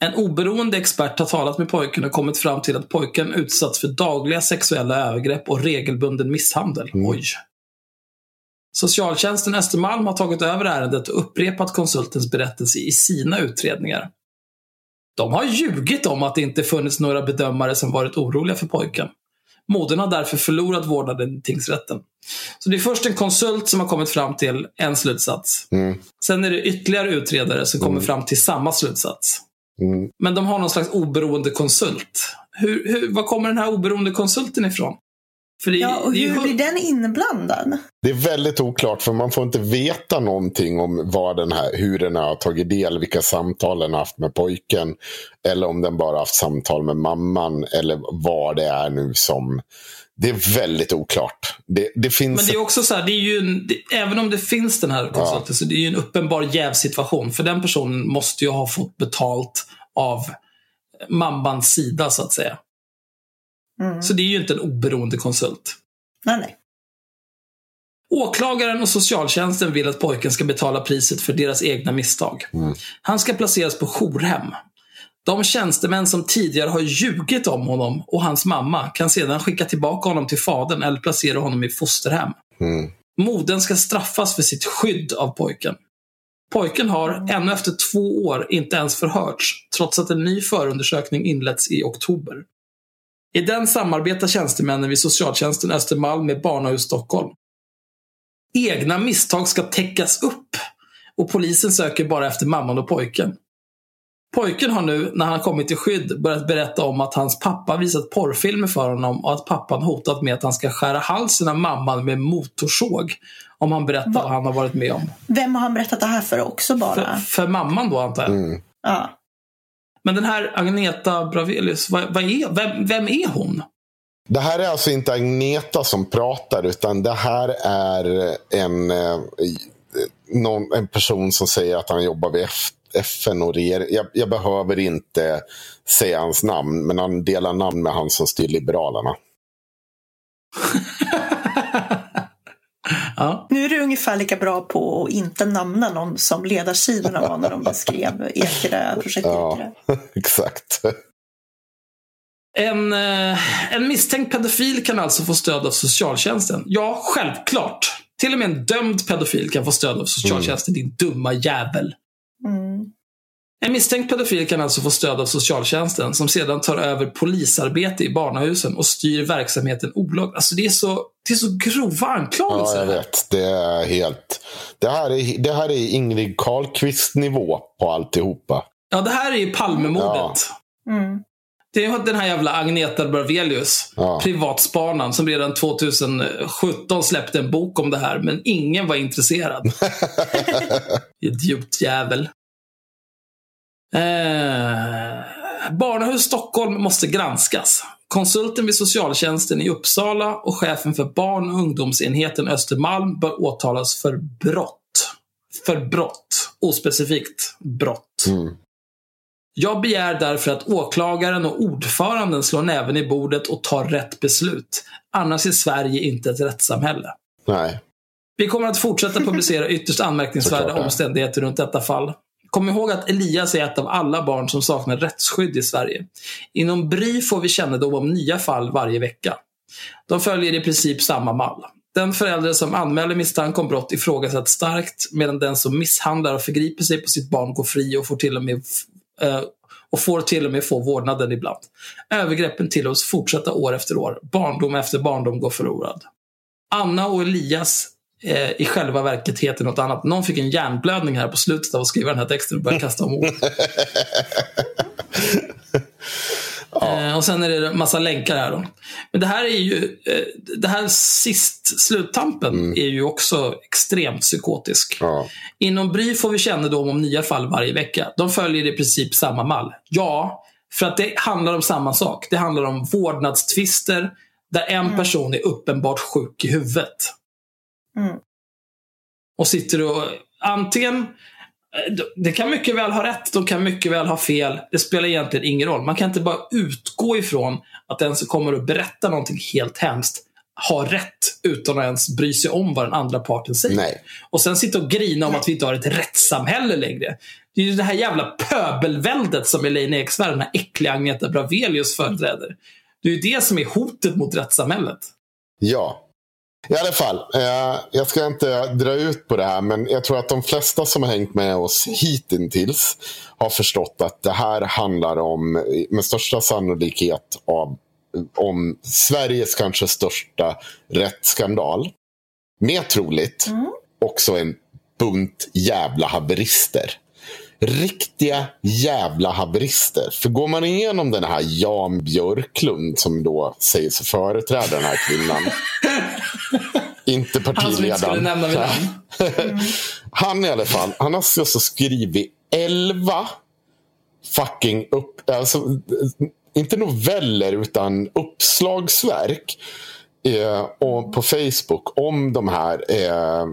Speaker 1: En oberoende expert har talat med pojken och kommit fram till att pojken utsatts för dagliga sexuella övergrepp och regelbunden misshandel.
Speaker 2: Mm.
Speaker 1: Oj. Socialtjänsten Östermalm har tagit över ärendet och upprepat konsultens berättelse i sina utredningar. De har ljugit om att det inte funnits några bedömare som varit oroliga för pojken. Modern har därför förlorat vårdnaden i tingsrätten. Så det är först en konsult som har kommit fram till en slutsats.
Speaker 2: Mm.
Speaker 1: Sen är det ytterligare utredare som kommer fram till samma slutsats.
Speaker 2: Mm.
Speaker 1: Men de har någon slags oberoende konsult. Hur, hur, var kommer den här oberoende konsulten ifrån? För det,
Speaker 3: Ja, och
Speaker 1: det
Speaker 3: hur
Speaker 1: hund-
Speaker 3: blir den inblandad?
Speaker 2: Det är väldigt oklart för man får inte veta någonting om vad den här, hur den har tagit del, vilka samtal den har haft med pojken. Eller om den bara haft samtal med mamman eller vad det är nu som... Det är väldigt oklart. Det, det finns...
Speaker 1: Men det är också så här, det är ju en, det, även om det finns den här konsulten, så det är ju en uppenbar jävsituation. För den personen måste ju ha fått betalt av mammans sida, så att säga.
Speaker 3: Mm.
Speaker 1: Så det är ju inte en oberoende konsult.
Speaker 3: Nej, nej.
Speaker 1: Åklagaren och socialtjänsten vill att pojken ska betala priset för deras egna misstag. Han ska placeras på jourhem. De tjänstemän som tidigare har ljugit om honom och hans mamma kan sedan skicka tillbaka honom till fadern eller placera honom i fosterhem.
Speaker 2: Mm.
Speaker 1: Modern ska straffas för sitt skydd av pojken. Pojken har ännu efter två år inte ens förhörts, trots att en ny förundersökning inletts i oktober. I den samarbetar tjänstemännen vid socialtjänsten Östermalm med Barnahus Stockholm. Egna misstag ska täckas upp och polisen söker bara efter mamman och pojken. Pojken har nu, när han kommit till skydd, börjat berätta om att hans pappa visat porrfilmer för honom och att pappan hotat med att han ska skära halsen av mamman med motorsåg om han berättar
Speaker 3: Va?
Speaker 1: vad han har varit med om.
Speaker 3: Vem har han berättat det här för också
Speaker 1: För,
Speaker 3: bara?
Speaker 1: för mamman då, antar jag.
Speaker 2: Mm.
Speaker 3: Ja.
Speaker 1: Men den här Agneta Bravelius, vad, vad är, vem, vem är hon?
Speaker 2: Det här är alltså inte Agneta som pratar utan det här är en, eh, någon, en person som säger att han jobbar vid FN och regeringen. Jag, jag behöver inte säga hans namn men han delar namn med han som styr Liberalerna.
Speaker 1: ja.
Speaker 3: Nu är du ungefär lika bra på att inte namna någon som ledarsidorna var när de beskrev Ekerö, projekt
Speaker 2: Ja. Exakt.
Speaker 1: En, eh, en misstänkt pedofil kan alltså få stöd av socialtjänsten. Ja, självklart. Till och med en dömd pedofil kan få stöd av socialtjänsten, din dumma jävel. En misstänkt pedofil kan alltså få stöd av socialtjänsten som sedan tar över polisarbete i barnahusen och styr verksamheten olagligt. Alltså det är så, det är så grova
Speaker 2: Ja,
Speaker 1: anklagelser.
Speaker 2: jag vet. Det är helt... Det här är, det här är Ingrid Carlqvist-nivå på alltihopa.
Speaker 1: Ja, det här är ju Palmemordet.
Speaker 3: Mm.
Speaker 1: Det är den här jävla Agneta Bravelius,
Speaker 2: Ja.
Speaker 1: privatspanaren, som redan 2017 släppte en bok om det här, men ingen var intresserad. Idiotjävel. Eh, Barnahus Stockholm måste granskas. Konsulten vid socialtjänsten i Uppsala och chefen för barn och ungdomsenheten Östermalm bör åtalas för brott. För brott. Ospecifikt brott.
Speaker 2: Mm.
Speaker 1: Jag begär därför att åklagaren och ordföranden slår näven i bordet och tar rätt beslut. Annars är Sverige inte ett rättssamhälle.
Speaker 2: Nej.
Speaker 1: Vi kommer att fortsätta publicera ytterst anmärkningsvärda omständigheter runt detta fall. Kom ihåg att Elias är ett av alla barn som saknar rättsskydd i Sverige. Inom BRY får vi kännedom om nya fall varje vecka. De följer i princip samma mall. Den förälder som anmäler misstanke om brott ifrågasätts starkt medan den som misshandlar och förgriper sig på sitt barn går fri och får till och med eh, och får till och med få vårdnaden ibland. Övergreppen tillåts fortsätta år efter år. Barndom efter barndom går förlorad. Anna och Elias eh, i själva verket heter något annat. Någon fick en hjärnblödning här på slutet av att skriva den här texten och började kasta om ord. Eh, och sen är det en massa länkar här då. Men det här är ju, eh, det här sist, sluttampen är ju också extremt psykotisk.
Speaker 2: Ja.
Speaker 1: Inom BRY får vi kännedom om nya fall varje vecka. De följer i princip samma mall. Ja, för att det handlar om samma sak. Det handlar om vårdnadstvister där en person är uppenbart sjuk i huvudet.
Speaker 3: Mm.
Speaker 1: Och sitter och antingen eh, det kan mycket väl ha rätt, de kan mycket väl ha fel. Det spelar egentligen ingen roll. Man kan inte bara utgå ifrån att den som kommer att berätta någonting helt hemskt har rätt utan att ens bry sig om vad den andra parten säger.
Speaker 2: Nej.
Speaker 1: Och sen sitta och grina om att vi inte har ett rättssamhälle längre. Det är ju det här jävla pöbelväldet som Elaine Eksvärd, den här äckliga Agneta Bravelius företräder. Det är ju det som är hotet mot rättssamhället.
Speaker 2: Ja. I alla fall, eh, jag ska inte dra ut på det här, men jag tror att de flesta som har hängt med oss hittills har förstått att det här handlar om, med största sannolikhet, av, om Sveriges kanske största rättsskandal. Mer troligt, också en bunt jävla haverister. Riktiga jävla haverister. För går man igenom den här Jan Björklund som då säger sig företräda den här kvinnan. inte
Speaker 1: Han som inte skulle
Speaker 2: partiledaren.
Speaker 1: nämna vid namn.
Speaker 2: Han i alla fall, han har alltså skrivit 11 fucking upp, alltså, inte noveller utan uppslagsverk eh, och på Facebook om de här eh,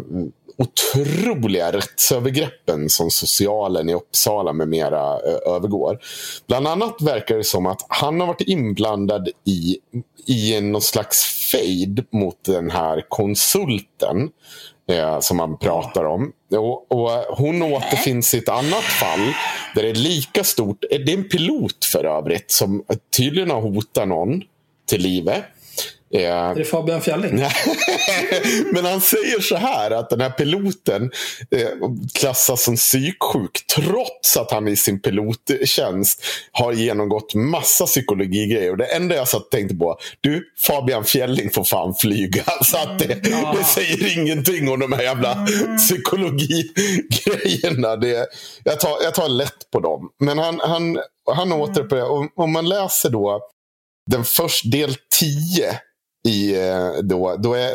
Speaker 2: otroliga rättsövergreppen som socialen i Uppsala med mera eh, övergår. Bland annat verkar det som att han har varit inblandad i, i någon slags fade mot den här konsulten eh, som man pratar om. Och, och Hon återfinns i ett annat fall där det är lika stort. Det är en pilot för övrigt som tydligen har hotat någon till livet. Eh,
Speaker 1: Är det Fabian Fjelling?
Speaker 2: men han säger så här att den här piloten eh, klassas som psyksjuk trots att han i sin pilottjänst har genomgått massa psykologigrejer. Och det enda jag satt och tänkte på, du Fabian Fjelling får fan flyga. Så att det, det säger ingenting om de här jävla psykologigrejerna. Det, jag, tar, jag tar lätt på dem. Men han, han, han återupprepar, om, om man läser då den första del 10 i, eh, då, då är,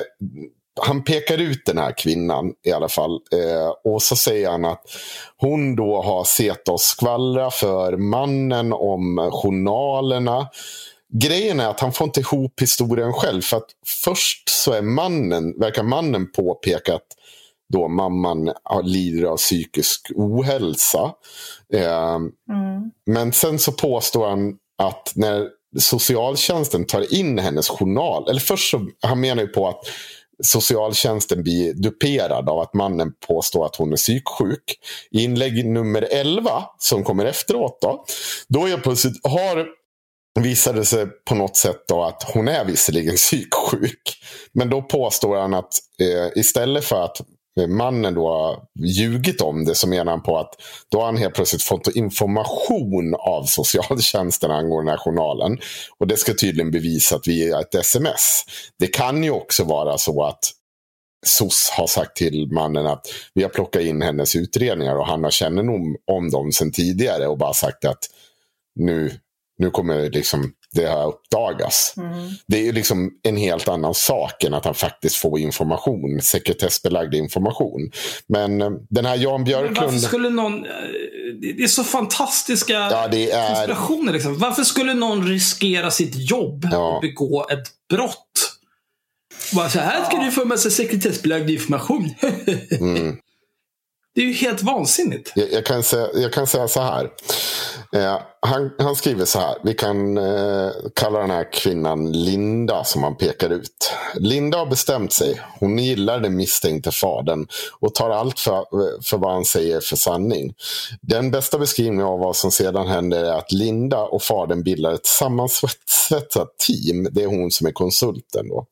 Speaker 2: han pekar ut den här kvinnan i alla fall. Eh, och så säger han att hon då har sett oss skvallra för mannen om journalerna. Grejen är att han får inte ihop historien själv. För att först så är mannen, verkar mannen påpeka att då mamman lider av psykisk ohälsa. Eh,
Speaker 3: Mm.
Speaker 2: men sen så påstår han att när socialtjänsten tar in hennes journal. Eller först så, han menar ju på att socialtjänsten blir duperad av att mannen påstår att hon är psyksjuk. I inlägg nummer 11 som kommer efteråt då. Då är plötsligt, har visade det sig på något sätt då att hon är visserligen psyksjuk. Men då påstår han att eh, istället för att mannen då har ljugit om det så menar han på att då har han helt plötsligt fått information av socialtjänsten angående den här journalen. Och det ska tydligen bevisat via ett sms. Det kan ju också vara så att SOS har sagt till mannen att vi har plockat in hennes utredningar och han har kännedom om dem sedan tidigare och bara sagt att nu, nu kommer liksom det här uppdagas. Mm. Det är ju liksom en helt annan sak än att han faktiskt får information, sekretessbelagd information. Men eh, den här Jan Björklund... Men
Speaker 1: varför skulle någon... Eh, det är så fantastiska ja, det är... konspirationer. Liksom. Varför skulle någon riskera sitt jobb ja. och begå ett brott? Bara så här ska ja. du få en massa sekretessbelagd information. mm. Det är ju helt vansinnigt.
Speaker 2: Jag, jag, kan, säga, jag kan säga så här. Eh, han, han skriver så här. Vi kan eh, kalla den här kvinnan Linda som han pekar ut. Linda har bestämt sig. Hon gillar den misstänkte fadern och tar allt för, för vad han säger för sanning. Den bästa beskrivningen av vad som sedan händer är att Linda och fadern bildar ett sammansvetsat team. Det är hon som är konsulten. Då.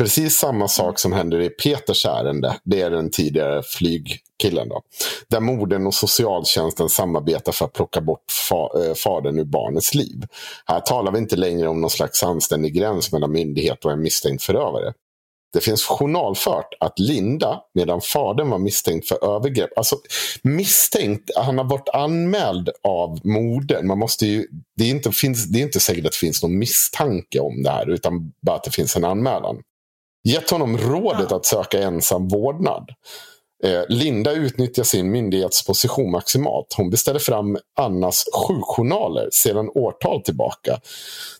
Speaker 2: Precis samma sak som händer i Peters ärende. Det är den tidigare flygkillen. Då, där morden och socialtjänsten samarbetar för att plocka bort fa äh, fadern ur barnets liv. Här talar vi inte längre om någon slags anständig gräns mellan myndighet och en misstänkt förövare. Det finns journalfört att Linda, medan fadern var misstänkt för övergrepp. Alltså misstänkt, han har varit anmäld av modern. Man måste ju, det, är inte, finns, det är inte säkert att det finns någon misstanke om det här, utan bara att det finns en anmälan gett honom rådet ja. att söka ensam vårdnad. Eh, Linda utnyttjar sin myndighetsposition maximalt. Hon beställer fram Annas sjukjournaler sedan årtal tillbaka.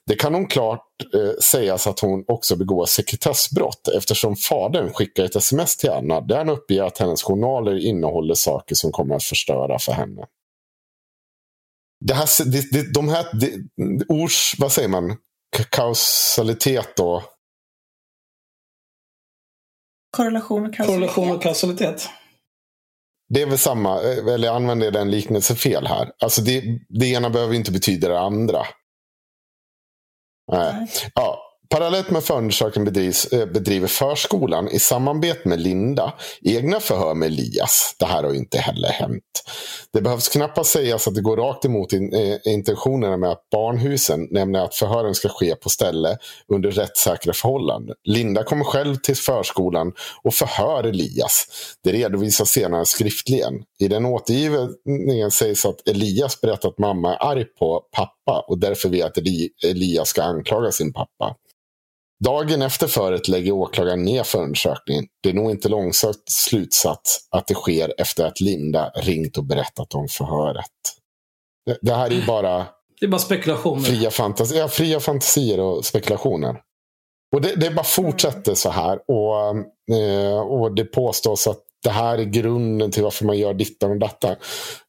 Speaker 2: Det kan hon klart eh, sägas att hon också begår sekretessbrott eftersom fadern skickar ett sms till Anna där han uppger att hennes journaler innehåller saker som kommer att förstöra för henne. Det här, det, det, de här, det, ors, vad säger man, kausalitet då,
Speaker 3: Korrelation och kausalitet.
Speaker 1: Korrelation och kausalitet.
Speaker 2: Det är väl samma, eh, eller använder jag den liknelsen fel här? Alltså det, det ena behöver inte betyda det andra. Nej. Ja, Parallellt med förundersökningen bedrivs, eh, bedriver förskolan i samarbete med Linda egna förhör med Elias. Det här har inte heller hänt. Det behövs knappast sägas att det går rakt emot in, eh, intentionerna med att barnhusen, nämligen att förhören ska ske på ställe under rättssäkra förhållanden. Linda kommer själv till förskolan och förhör Elias. Det redovisas senare skriftligen. I den återgivningen sägs att Elias berättar att mamma är arg på pappa och därför vill att Elias ska anklaga sin pappa. Dagen efter förret lägger åklagaren ner förundersökningen. Det är nog inte långsökt slutsats att det sker efter att Linda ringt och berättat om förhöret. Det, det här är bara...
Speaker 1: Det är bara spekulationer.
Speaker 2: Fria, fantasi ja, fria fantasier och spekulationer. Och det, det bara fortsätter så här. Och, eh, och det påstås att det här är grunden till varför man gör dittan och dattan.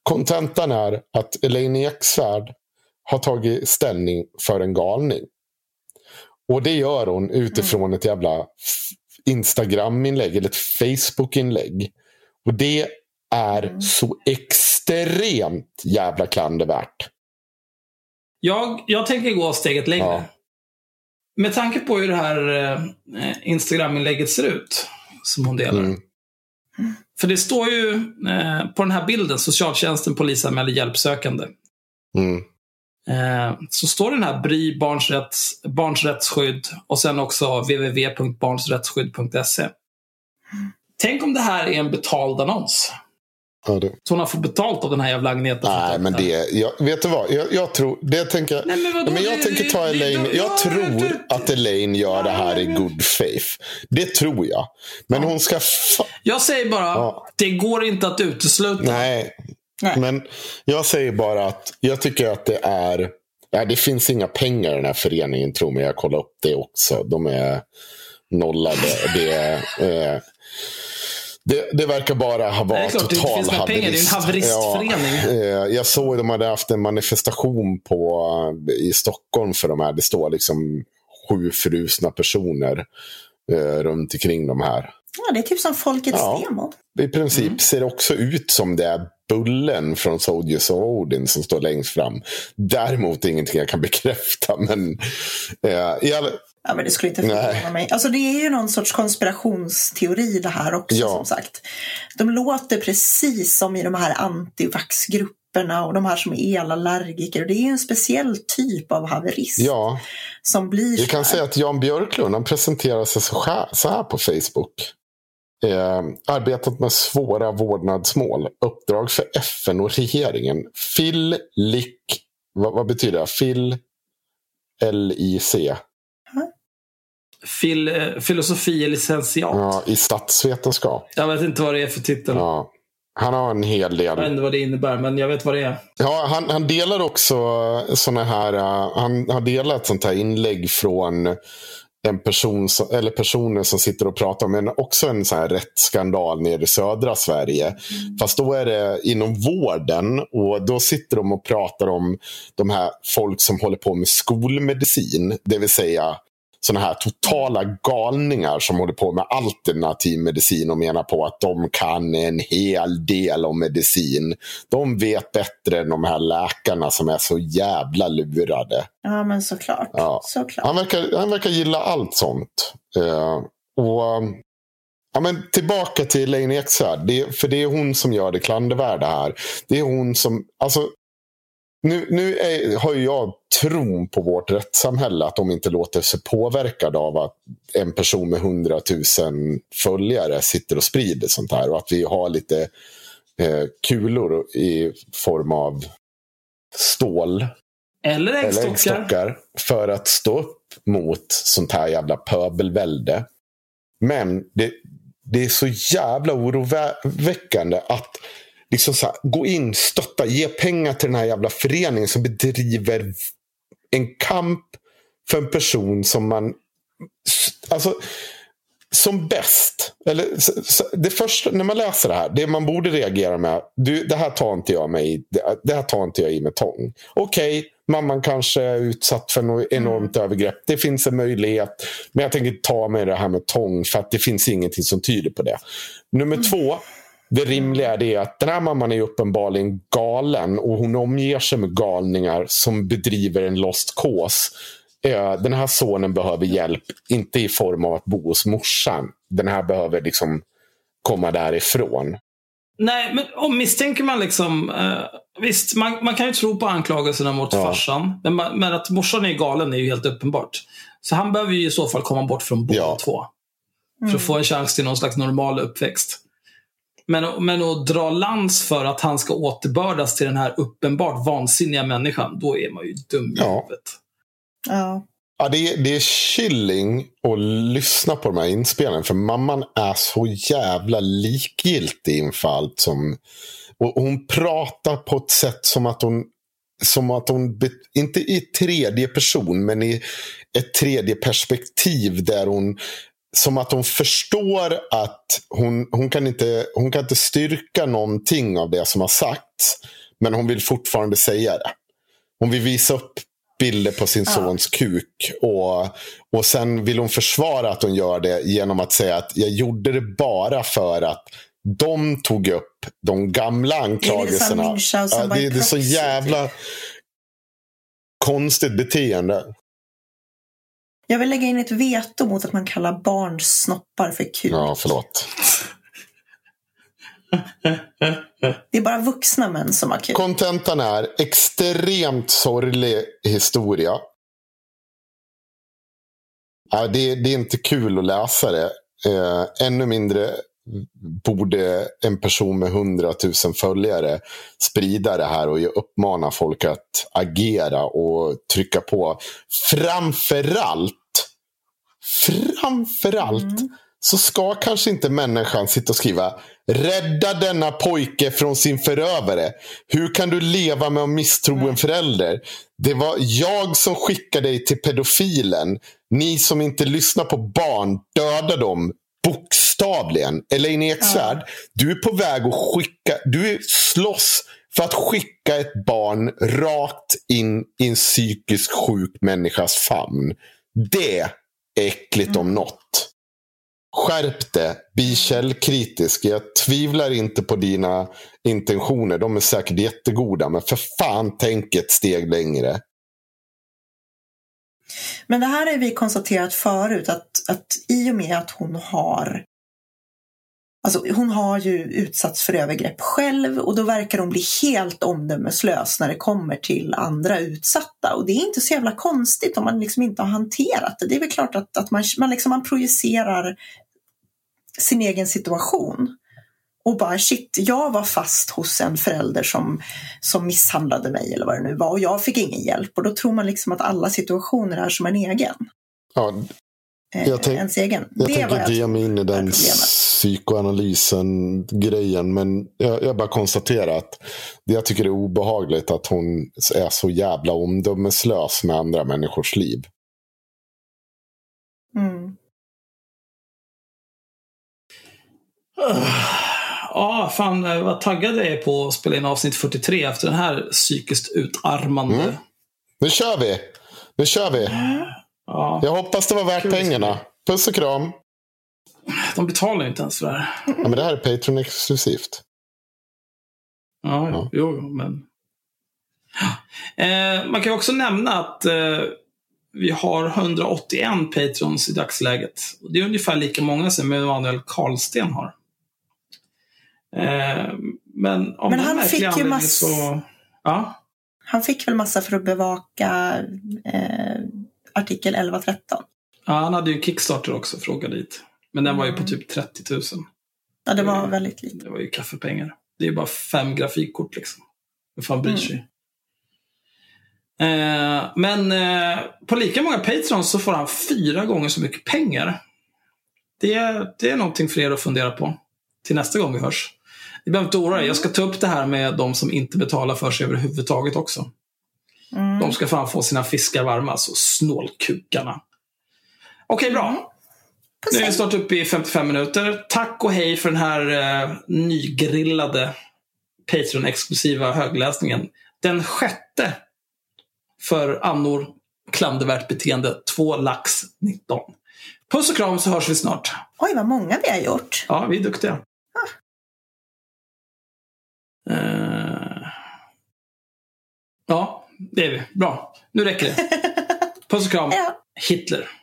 Speaker 2: Kontentan är att Elaine Eksvärd har tagit ställning för en galning. Och det gör hon utifrån mm. ett jävla Instagram-inlägg eller ett Facebook-inlägg. Och det är mm. så extremt jävla klandervärt.
Speaker 1: Jag, jag tänker gå steget längre. Ja. Med tanke på hur det här eh, Instagram-inlägget ser ut, som hon delar. Mm. För det står ju eh, på den här bilden, socialtjänsten polisanmäler hjälpsökande. Mm. Eh, så står den här BRY, barns, rätts, barns rättsskydd och sen också www.barnsrättsskydd.se. Tänk om det här är en betald annons. Ja, det. Så hon har fått betalt av den här jävla Agneta.
Speaker 2: Nej, men det, jag, vet du vad? Jag, jag tror, det tänker, Nej, men, vadå, men jag det, tänker ta Elaine. Det, jag tror att Elaine gör det här i good faith. Det tror jag. Men ja. hon ska...
Speaker 1: Jag säger bara, ja. det går inte att utesluta.
Speaker 2: Nej, Nej. Men jag säger bara att jag tycker att det är... Ja, det finns inga pengar i den här föreningen, tror mig. Jag kollade upp det också. De är nollade. Det, är, eh, det, det, verkar bara ha varit total
Speaker 1: haverist. Det är en haveristförening. Ja,
Speaker 2: eh, jag såg att de hade haft en manifestation på, i Stockholm för de här. Det står liksom sju frusna personer eh, runt omkring de här.
Speaker 3: Ja, det är typ som Folkets
Speaker 2: Ja.
Speaker 3: demo.
Speaker 2: I princip
Speaker 1: Mm.
Speaker 2: ser det också ut som det är bullen från Soldiers of Odin som står längst fram. Däremot ingenting jag kan bekräfta. Men, eh, alla,
Speaker 3: Ja, men det skulle inte förvåna mig. Alltså det är ju någon sorts konspirationsteori det här också
Speaker 2: Ja.
Speaker 3: som sagt. De låter precis som i de här antivaxgrupperna och de här som är elallergiker. Och det är ju en speciell typ av haverist
Speaker 2: ja,
Speaker 3: som blir
Speaker 2: vi kan säga att Jan Björklund han presenterar sig så här, så här på Facebook. Eh, arbetat med svåra vårdnadsmål. Uppdrag för FN och regeringen. Phil Lick. Vad, vad betyder det? Phil L-I-C.
Speaker 1: Fil, eh, filosofi licentiat.
Speaker 2: Ja, I statsvetenskap.
Speaker 1: Jag vet inte vad det är för titel.
Speaker 2: Ja. Han har en hel del.
Speaker 1: Jag vet inte vad det innebär, men jag vet vad det är.
Speaker 2: Ja, han, han delar också såna här, uh, han har delat sånt här inlägg från en person, som, eller personer som sitter och pratar om en, också en sån här rättsskandal nere i södra Sverige. Fast då är det inom vården och då sitter de och pratar om de här folk som håller på med skolmedicin. Det vill säga såna här totala galningar som håller på med alternativ medicin och menar på att de kan en hel del om medicin. De vet bättre än de här läkarna som är så jävla lurade.
Speaker 3: Ja, men såklart.
Speaker 2: Ja.
Speaker 3: såklart.
Speaker 2: Han verkar, han verkar gilla allt sånt. Eh, och ja, men Tillbaka till Elaine Eksvärd. Det, för det är hon som gör det klandervärda här. Det är hon som... Alltså, nu nu är, har jag tron på vårt rättssamhälle att de inte låter sig påverkade av att en person med hundratusen följare sitter och sprider sånt här. Och att vi har lite eh, kulor i form av stål
Speaker 1: Eller
Speaker 2: eller
Speaker 1: äggstockar.
Speaker 2: äggstockar för att stå upp mot sånt här jävla pöbelvälde. Men det, det är så jävla oroväckande att liksom så här, gå in, stötta, ge pengar till den här jävla föreningen som bedriver en kamp för en person som man... Alltså, som bäst. Eller, det första, när man läser det här, det man borde reagera med. Du, det här tar inte jag mig det, det här tar inte jag i med tång. Okej, mamman kanske är utsatt för något enormt övergrepp. Det finns en möjlighet. Men jag tänker ta mig det här med tång för att det finns ingenting som tyder på det. Nummer två. Det rimliga är att den här mamman är uppenbarligen galen och hon omger sig med galningar som bedriver en lost cause. Den här sonen behöver hjälp, inte i form av att bo hos morsan. Den här behöver liksom komma därifrån.
Speaker 1: Nej, men om misstänker man liksom... Eh, visst, man, man kan ju tro på anklagelserna mot
Speaker 2: Ja.
Speaker 1: farsan. Men, man, men att morsan är galen är ju helt uppenbart. Så han behöver ju i så fall komma bort från båda
Speaker 2: Ja.
Speaker 1: två. För att få en chans till någon slags normal uppväxt. Men, men att dra lans för att han ska återbördas till den här uppenbart vansinniga människan, då är man ju dum i
Speaker 2: Ja.
Speaker 1: huvudet.
Speaker 3: Ja.
Speaker 2: Ja, det, är, det är chilling att lyssna på de här inspelningarna. För mamman är så jävla likgiltig inför allt som... Och hon pratar på ett sätt som att hon... Som att hon, inte i tredje person, men i ett tredje perspektiv där hon som att hon förstår att hon, hon, kan inte, hon kan inte styrka någonting av det som har sagts. Men hon vill fortfarande säga det. Hon vill visa upp bilder på sin
Speaker 3: Ja.
Speaker 2: sons kuk. Och, och sen vill hon försvara att hon gör det genom att säga att jag gjorde det bara för att de tog upp de gamla anklagelserna.
Speaker 3: Munchausen
Speaker 2: Ja,
Speaker 3: by
Speaker 2: det, det är så jävla konstigt beteende.
Speaker 3: Jag vill lägga in ett veto mot att man kallar barns snoppar för kuk.
Speaker 2: Ja, förlåt.
Speaker 3: Det är bara vuxna män som har kuk.
Speaker 2: Kontentan är extremt sorglig historia. Ja, det, det är inte kul att läsa det. Eh, ännu mindre borde en person med hundratusen följare sprida det här och uppmana folk att agera och trycka på. Framförallt, framförallt så ska kanske inte människan sitta och skriva Rädda denna pojke från sin förövare. Hur kan du leva med att misstro en förälder? Det var jag som skickade dig till pedofilen. Ni som inte lyssnar på barn, döda dem. Bokstavligen. Elaine Eksvärd, du är på väg att skicka, du är slåss för att skicka ett barn rakt in i en psykiskt sjuk människas famn. Det är äckligt om något. Skärp det. Bli källkritisk. Jag tvivlar inte på dina intentioner. De är säkert jättegoda. Men för fan, tänk ett steg längre.
Speaker 3: Men det här har vi konstaterat förut att, att i och med att hon har Alltså, hon har ju utsatts för övergrepp själv och då verkar hon bli helt omdömeslös när det kommer till andra utsatta. Och det är inte så jävla konstigt om man liksom inte har hanterat det. Det är väl klart att, att man, man, liksom, man projicerar sin egen situation. Och bara shit, jag var fast hos en förälder som, som misshandlade mig eller vad det nu var och jag fick ingen hjälp. Och då tror man liksom att alla situationer är som en egen.
Speaker 2: Ja,
Speaker 3: eh,
Speaker 2: jag tänk,
Speaker 3: ens egen.
Speaker 2: Jag
Speaker 3: det
Speaker 2: tänker inte ge mig in i den psykoanalysen grejen. Men jag, jag bara konstaterar att det jag tycker är obehagligt att hon är så jävla omdömeslös med andra människors liv.
Speaker 3: Mm.
Speaker 1: Ja, fan vad taggad jag är på att spela in avsnitt 43 efter den här psykiskt utarmande.
Speaker 2: Mm. Nu kör vi! Nu kör vi!
Speaker 1: Ja,
Speaker 2: Jag hoppas det var värt
Speaker 1: Kul.
Speaker 2: pengarna. Puss och kram!
Speaker 1: De betalar inte ens för det här.
Speaker 2: Ja, men det här är Patreon-exklusivt.
Speaker 1: Ja,
Speaker 2: Ja.
Speaker 1: jo, men... Eh, man kan ju också nämna att eh, vi har 181 patrons i dagsläget. Det är ungefär lika många som Emanuel Karlsten har. Eh, men om
Speaker 3: Men han fick ju
Speaker 1: anledning
Speaker 3: mass-
Speaker 1: så... Ja,
Speaker 3: Han fick väl massa för att bevaka eh, artikel 1113.
Speaker 1: ja, han hade ju Kickstarter också, fråga dit. Men den var ju på
Speaker 3: Mm.
Speaker 1: typ 30 000.
Speaker 3: Ja, det var
Speaker 1: Mm.
Speaker 3: väldigt lite.
Speaker 1: Det var ju kaffepengar. Det är ju bara fem grafikkort liksom. Vem fan bryr
Speaker 3: Mm.
Speaker 1: sig? Eh, men eh, på lika många Patrons så får han fyra gånger så mycket pengar. Det, är- det är någonting för er att fundera på till nästa gång vi hörs. Ni behöver inte oroa er. Jag ska ta upp det här med de som inte betalar för sig överhuvudtaget också.
Speaker 3: Mm.
Speaker 1: De ska fan få sina fiskar varma, så snålkukarna. Okej, bra. Nu är vi snart uppe i 55 minuter. Tack och hej för den här eh, nygrillade Patreon-exklusiva högläsningen. Den sjätte för annor klandervärt beteende 2 lax 19. Puss och kram så hörs vi snart.
Speaker 3: Oj, vad många vi har gjort.
Speaker 1: Ja, vi är duktiga. Eh, ja, det är vi. Bra. Nu räcker det. Puss och kram.
Speaker 3: Ja.
Speaker 1: Hitler.